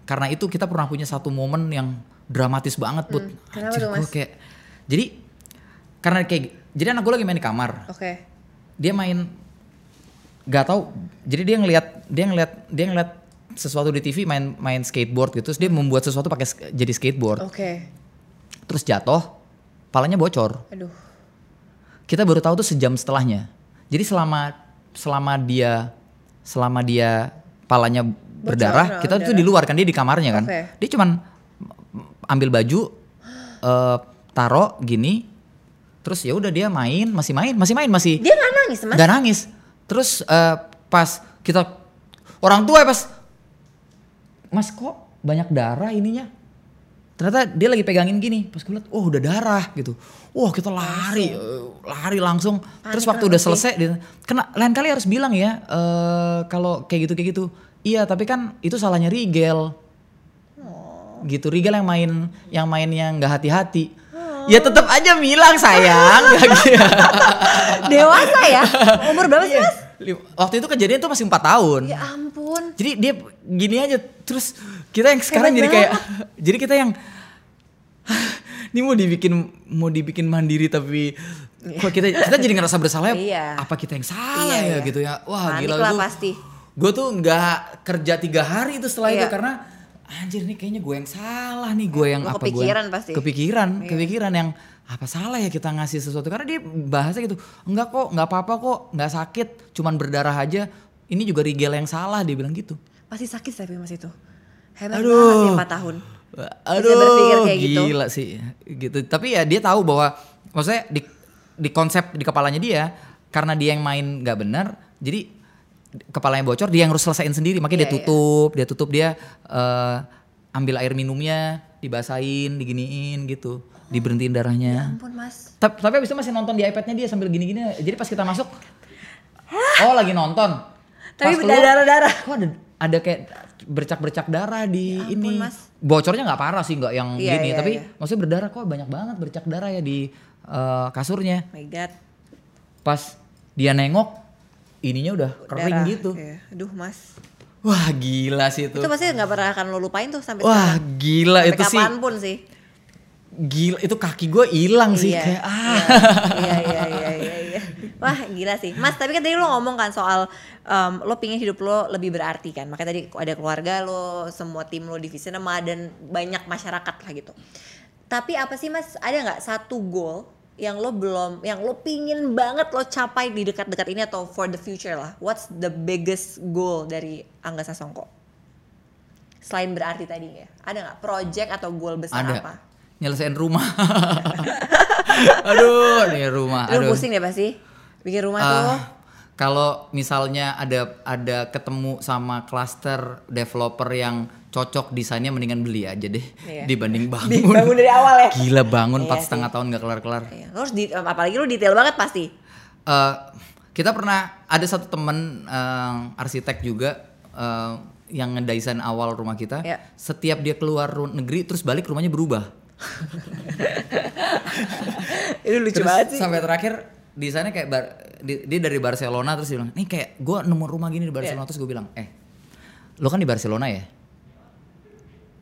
karena itu kita pernah punya satu momen yang dramatis banget, Put. Hmm, kenapa Anjir, tuh, gua Mas? kayak jadi karena kayak jadi anak gue lagi main di kamar. Oke. Dia main gak tahu. Jadi dia ngelihat dia ngelihat dia ngelihat sesuatu di TV main main skateboard gitu. Terus dia membuat sesuatu pakai jadi skateboard. Oke. Terus jatuh, palanya bocor. Aduh. Kita baru tahu tuh sejam setelahnya. Jadi selama selama dia selama dia palanya berdarah, Bocor, kita tuh darah. di luar kan dia di kamarnya kan. Oke. Dia cuman ambil baju eh taro gini terus ya udah dia main, masih main, masih main, masih Dia nggak nangis mas? nggak nangis. Terus eh, pas kita orang tua ya pas Mas kok banyak darah ininya? Ternyata dia lagi pegangin gini. Pas gue liat, oh udah darah gitu. Wah kita lari, eh, lari langsung. Terus Panik waktu udah selesai, dia, kena lain kali harus bilang ya, eh, kalau kayak gitu kayak gitu. Iya tapi kan itu salahnya Rigel. Gitu Rigel yang main yang mainnya nggak hati-hati. Ya tetap aja bilang sayang. Dewasa ya? Umur berapa sih mas? Lim- Waktu itu kejadian tuh masih empat tahun. Ya ampun. Jadi dia gini aja terus kita yang sekarang Hebat jadi kayak jadi kita yang ini mau dibikin mau dibikin mandiri tapi kok kita kita jadi ngerasa bersalah ya, Iya. apa kita yang salah Iya, ya iya. gitu ya wah Panik gila lah tuh pasti. gue tuh nggak kerja tiga hari itu setelah itu Iya. karena anjir nih kayaknya gue yang salah nih gue yang Lo apa gue kepikiran pasti. kepikiran Iya. kepikiran yang apa salah ya kita ngasih sesuatu karena dia bahasa gitu enggak kok nggak apa-apa kok nggak sakit cuman berdarah aja ini juga Rigel yang salah dia bilang gitu Pasti sakit tapi mas itu. Hebat Aduh. banget ya 4 tahun. Aduh, berpikir kayak gitu. gila sih, gitu. Tapi ya dia tahu bahwa, maksudnya di di konsep di kepalanya dia, karena dia yang main nggak benar, jadi kepalanya bocor, dia yang harus selesaiin sendiri. Makanya dia Iya, iya. tutup, dia tutup dia eh, ambil air minumnya, dibasahin, diginiin gitu, diberhentiin darahnya. Ampun mas. Tapi, tapi abis itu masih nonton di iPadnya dia sambil gini-gini. Jadi pas kita masuk, oh lagi nonton. Tapi berdarah-darah. Kok ada ada kayak bercak-bercak darah di Ya ampun, ini. Mas. Bocornya nggak parah sih, nggak yang Iya, gini. iya, tapi iya. maksudnya berdarah kok banyak banget bercak darah ya di eh, kasurnya. My God. Pas dia nengok, ininya udah kering Darah. gitu. Iya. Aduh mas. Wah gila sih itu. Itu pasti nggak pernah akan lo lupain tuh sampai Wah sekarang. gila Sampai itu sih. kapan pun sih. Gila itu kaki gue hilang sih Iya, kayak ah. Iya iya iya iya iya. Wah gila sih. Mas tapi kan tadi lo ngomong kan soal em, lo pingin hidup lo lebih berarti kan. Makanya tadi ada keluarga lo, semua tim lo di Visinema dan banyak masyarakat lah gitu. Tapi apa sih mas, ada nggak satu goal yang lo belum, yang lo pingin banget lo capai di dekat-dekat ini atau for the future lah. What's the biggest goal dari Angga Sasongko? Selain berarti tadi ya, ada nggak project atau goal besar ada apa? nyelesain rumah. aduh, nih rumah. Lo Aduh. pusing deh pasti, bikin rumah Ah, tuh. Kalau misalnya ada ada ketemu sama klaster developer yang cocok desainnya mendingan beli aja deh Iya. dibanding bangun. Dibangun dari awal ya. Gila bangun Iya empat sih. setengah tahun nggak kelar-kelar. Iya, lo harus di, apalagi lu detail banget pasti. Eh, kita pernah ada satu temen eh, arsitek juga eh, yang ngedesain awal rumah kita. Iya. Setiap dia keluar negeri terus balik rumahnya berubah. Itu lucu Terus banget sih. sampai terakhir desainnya kayak bar- di- dia dari Barcelona terus dia bilang, nih kayak gue nemu rumah gini di Barcelona Iya. terus gue bilang, eh lo kan di Barcelona ya?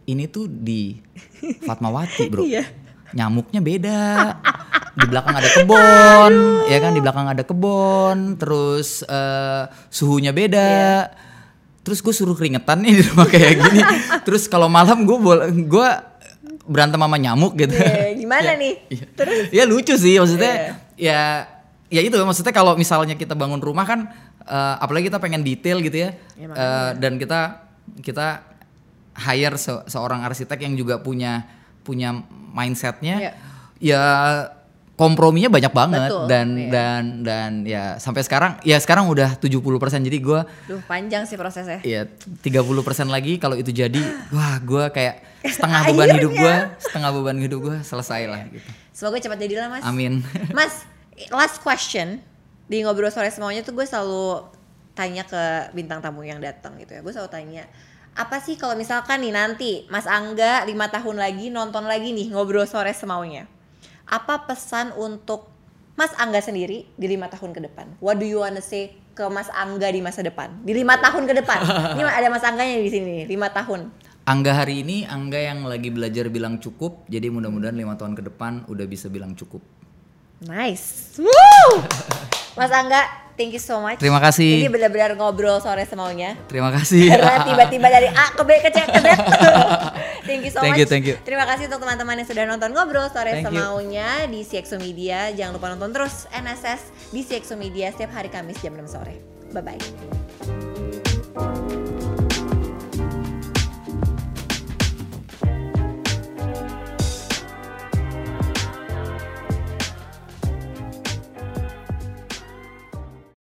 Ini tuh di Fatmawati bro. Iya. Nyamuknya beda. Di belakang ada kebon, ya kan di belakang ada kebon, terus eh, suhunya beda. Iya. Terus gue suruh keringetan nih di rumah kayak gini. terus kalau malam gue boleh gue berantem sama nyamuk gitu. Iya, gimana Ya, nih? iya. Ya lucu sih maksudnya ya ya itu maksudnya kalau misalnya kita bangun rumah kan eh, apalagi kita pengen detail gitu ya, Ya, eh, dan kita kita hire se- seorang arsitek yang juga punya punya mindsetnya. Iya. ya komprominya banyak banget. Betul, dan iya. dan dan ya sampai sekarang ya sekarang udah 70% jadi gua Duh panjang sih prosesnya. ya 30% lagi. Kalau itu jadi wah gua kayak setengah beban hidup gua setengah beban hidup gua selesai lah gitu. Semoga cepat jadi lah mas. amin. Mas, last question di ngobrol sore semuanya tuh gue selalu tanya ke bintang tamu yang datang gitu ya. Gue selalu tanya apa sih kalau misalkan nih nanti Mas Angga lima tahun lagi nonton lagi nih ngobrol sore semaunya. Apa pesan untuk Mas Angga sendiri di lima tahun ke depan? What do you wanna say ke Mas Angga di masa depan? Di lima tahun ke depan. Ini ada Mas Angganya di sini nih, lima tahun. Angga hari ini Angga yang lagi belajar bilang cukup jadi mudah-mudahan lima tahun ke depan udah bisa bilang cukup Nice. Woo! Mas Angga, thank you so much. Terima kasih. Ini benar-benar ngobrol sore semaunya. terima kasih Karena tiba-tiba dari A ke B ke C ke Z. thank you so Thank much. you, thank you. Terima kasih untuk teman-teman yang sudah nonton ngobrol sore Thank you. semaunya di CXO Media. Jangan lupa nonton terus NSS di CXO Media setiap hari Kamis jam 6 sore. Bye bye.